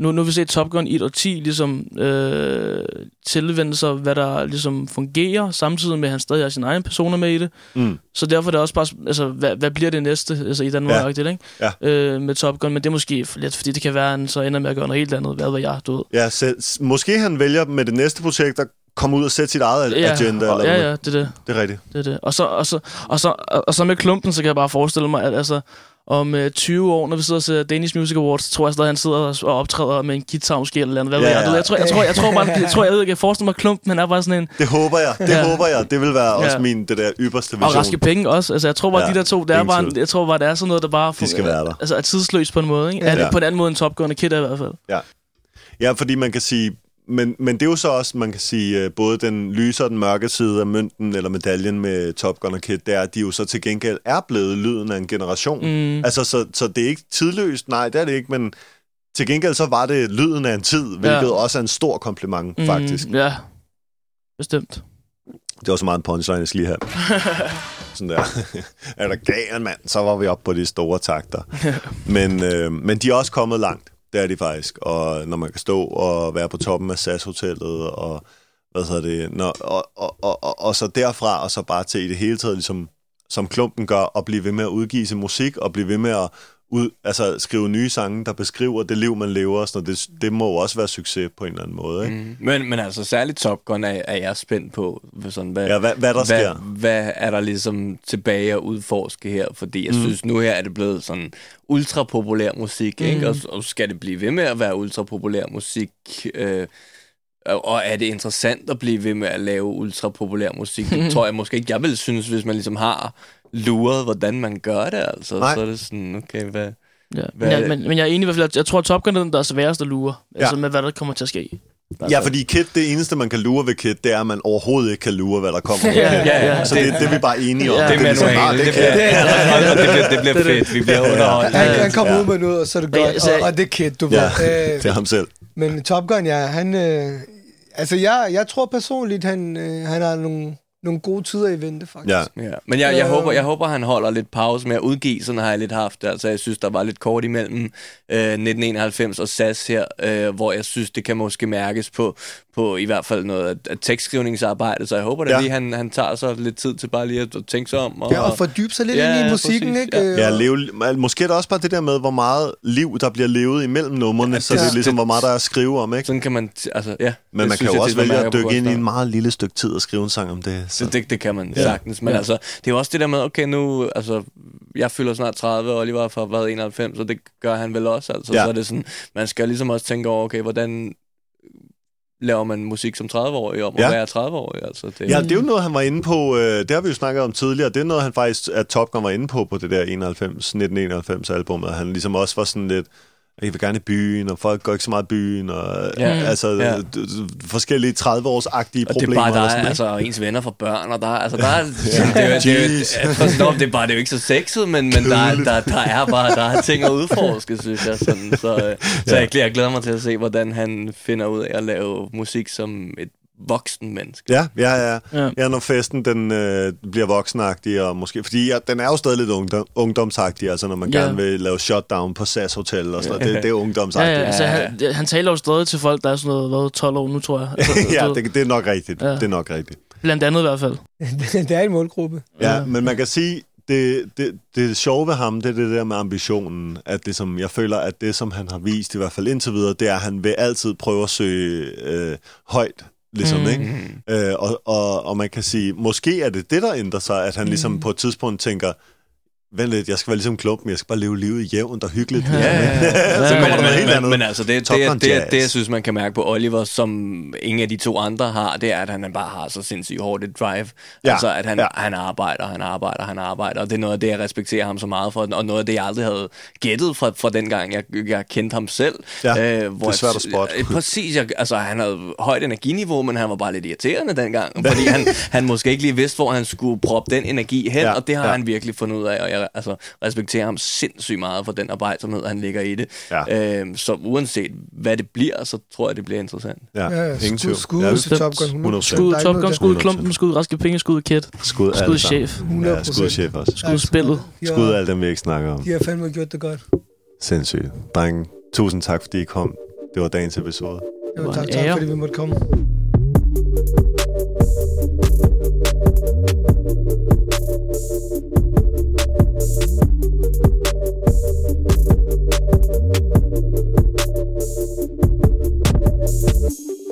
Nu, nu har vi set Top Gun i et årti ligesom øh, tilvende sig, hvad der ligesom fungerer, samtidig med, at han stadig har sin egen personer med i det. Mm. Så derfor er det også bare, altså, hvad, hvad bliver det næste altså, i Danmark, Ja. ikke? Ja. Øh, med Top Gun, men det er måske for lidt, fordi det kan være, at han så ender med at gøre noget helt andet, hvad ved jeg, du ved. Ja, selv, måske han vælger med det næste projekt at komme ud og sætte sit eget Ja, agenda. og, eller ja, ja, det er det. Det er rigtigt. Det er det. Og så, og, så, og, så, og så med klumpen, så kan jeg bare forestille mig, at altså, om øh, 20 år, når vi sidder og ser Danish Music Awards, tror jeg stadig, han sidder og, og optræder med en guitar måske eller andet. Hvad Ja, ja, ved jeg? ja. Jeg, tror, jeg, tror, jeg tror bare, jeg tror, jeg ved ikke, jeg forestiller mig klumpen, han er bare sådan en... Det håber jeg. Det Ja. håber jeg. Det vil være også Ja. min, det der ypperste Og vision. raske penge også. Altså, jeg tror bare, Ja, ja, de der to, det er bare, jeg tror bare, det er sådan noget, der bare... De skal være der. Altså, er tidsløst på en måde, ikke? Ja. Ja. Ja. På en anden måde end Top Gun og Kid er i hvert fald. Ja, fordi man kan sige, men, men det er jo så også, man kan sige, øh, både den lyse og den mørke side af mønten, eller medaljen med Top Gun og Kid, det er, at de jo så til gengæld er blevet lyden af en generation. Mm. Altså, så, så det er ikke tidløst, nej, det er det ikke, men til gengæld så var det lyden af en tid, hvilket Ja. også er en stor kompliment, mm. faktisk. Ja, bestemt. Det var så meget en punchline, jeg skal lige have. Sådan der. er der gal, mand? Så var vi oppe på de store takter. men, øh, men de er også kommet langt. Det er de faktisk. Og når man kan stå og være på toppen af SAS-hotellet, og hvad så det, når, og, og, og, og, og så derfra, og så bare til i det hele taget, ligesom, som klumpen gør, og blive ved med at udgive sin musik, og blive ved med at ud, altså, skrive nye sange, der beskriver det liv, man lever. Sådan, noget. det, det må jo også være succes på en eller anden måde. Ikke? Mm. Men, men altså, særligt Top Gun er, er jeg spændt på. hvad- Sådan, hvad, Ja, hvad- hvad der sker. Hvad, hvad er der ligesom tilbage at udforske her? Fordi jeg Mm. synes, nu her er det blevet sådan ultra populær musik, mm. ikke? Og, og skal det blive ved med at være ultra populær musik? Øh, og og er det interessant at blive ved med at lave ultra populær musik? Det tror jeg måske ikke, jeg vil synes, hvis man ligesom har luret, hvordan man gør det, altså. Nej. Så er det sådan, okay, hvad... Ja. Hvad Men, jeg, det? men, men jeg er enig i hvert fald, at jeg tror, at Top Gun er den, der er sværest at lure. Ja. Altså med, hvad der kommer til at ske. Ja, fordi Kid, det eneste, man kan lure ved Kid, det er, at man overhovedet ikke kan lure, hvad der kommer. Ja, ja, ja. Så det, det er vi bare enige om. Ja. Det er ligesom, ah, Det, det bliver, kan det, det, bliver, det bliver fedt. Vi bliver underholdt. Han, han kommer Ja. ud med noget, og så er det godt, og, og det er kid, du Ja, ved. Øh, det er ham selv. Men Top Gun, ja, han... Øh, altså, jeg, jeg tror personligt, han, øh, han har nogle, nogle gode tider i vente, faktisk. Ja. Ja. Men jeg, jeg, Øh. håber, jeg håber, han holder lidt pause med at udgive, sådan har jeg lidt haft. Altså, jeg synes, der var lidt kort imellem øh, 1991 og SAS her, øh, hvor jeg synes, det kan måske mærkes på, på i hvert fald noget af, af tekstskrivningsarbejde. Så jeg håber da Ja. lige, han, han tager sig lidt tid til bare lige at, at tænke sig om. Og, Ja, og fordybe sig lidt Ja, ind i musikken, præcis, ikke? ja. Ja, leve, måske er det også bare det der med, hvor meget liv, der bliver levet imellem numrene, ja, så det er det- ligesom, hvor meget der er at skrive om, ikke? Sådan kan man... t- Altså, ja, Men man kan jo også vælge at dykke ind i en meget lille stykke tid og skrive en sang om det. Så. Det, det, det kan man Ja. sagtens. Men Ja. altså, det er jo også det der med, okay, nu, altså, jeg fylder snart 30, og Oliver har været 91, og det gør han vel også, altså. Ja. Så er det sådan, man skal ligesom også tænke over, okay, hvordan laver man musik som 30-årig om Ja. at være 30-årig, altså. Det, Ja, det er jo noget, han var inde på, øh, det har vi jo snakket om tidligere, det er noget, han faktisk, at Top Gun var inde på, på det der 91, 1991-album, at han ligesom også var sådan lidt, jeg vil gerne i byen, og folk går ikke så meget i byen, og ja, Ja. altså Ja. ja. forskellige 30-års-agtige og det er problemer. bare og der, altså, og ens venner for børn, og der, er- altså, der er, det, er, det, er, det, er, det er bare, det er jo ikke så sexet, men, men der, er- der, der, er bare, der er ting at udforske, synes jeg, sådan, så, øh, så jeg, jeg glæder mig til at se, hvordan han finder ud af at lave musik som et voksen menneske. Ja, ja, ja. Ja. ja. ja når festen den øh, bliver voksenagtig, og måske, fordi ja, den er jo stadig lidt ungdom, ungdomsagtig, altså når man Ja. gerne vil lave shutdown på SAS Hotel og sådan noget, det, det er Ja, ungdomsagtigt. ja, altså, han, han taler jo stadig til folk, der er sådan noget, hvad, 12 år nu, tror jeg. Altså, ja, det, det er nok rigtigt. Ja. Ja. Det er nok rigtigt. Blandt andet i hvert fald. det er en målgruppe. Ja, Ja. men man kan sige, det, det, det sjove ved ham, det er det der med ambitionen, at det som, jeg føler, at det som han har vist, i hvert fald indtil videre, det er, at han vil altid prøve at søge øh, højt, ligesom, Mm. mm. ikke? Øh, og, og, og man kan sige, måske er det det, der ændrer sig, at han ligesom Mm. på et tidspunkt tænker, vent lidt, jeg skal være ligesom klumpen, jeg skal bare leve livet jævnt og hyggeligt. Ja, ja, ja. Så kommer men, der helt andet. men altså, det, det, det, det, det, jeg synes, man kan mærke på Oliver, som ingen af de to andre har, det er, at han bare har så sindssygt hårdt et drive. Ja, Altså, at han, ja. han arbejder, han arbejder, han arbejder, og det er noget af det, jeg respekterer ham så meget for, og noget af det, jeg aldrig havde gættet fra, fra den gang, jeg, jeg kendte ham selv. Ja, øh, det er svært at spotte. Øh, præcis, jeg, altså, han havde højt energiniveau, men han var bare lidt irriterende dengang, fordi han, han måske ikke lige vidste, hvor han skulle proppe den energi hen, Ja, og det har ja. han virkelig fundet ud af, og jeg altså, respekterer ham sindssygt meget for den arbejdsomhed, han ligger i det. Ja. Øhm, så uanset hvad det bliver, så tror jeg, det bliver interessant. Ja, Ja, ingen skud, tvivl. skud Ja, til Top Gun. 100%. Skud Top Gun, skud 100%. Klumpen, skud Raske Penge, skud Kid. Skud, Skud. Chef. 100%. Ja, skud chef også. Skud spillet. Skud har, alt dem, vi ikke snakker om. de har fandme gjort det godt. Sindssygt. Drenge, tusind tak, fordi I kom. Det var dagens episode. Det var Det var tak, tak, ære. fordi vi måtte komme. Thank you.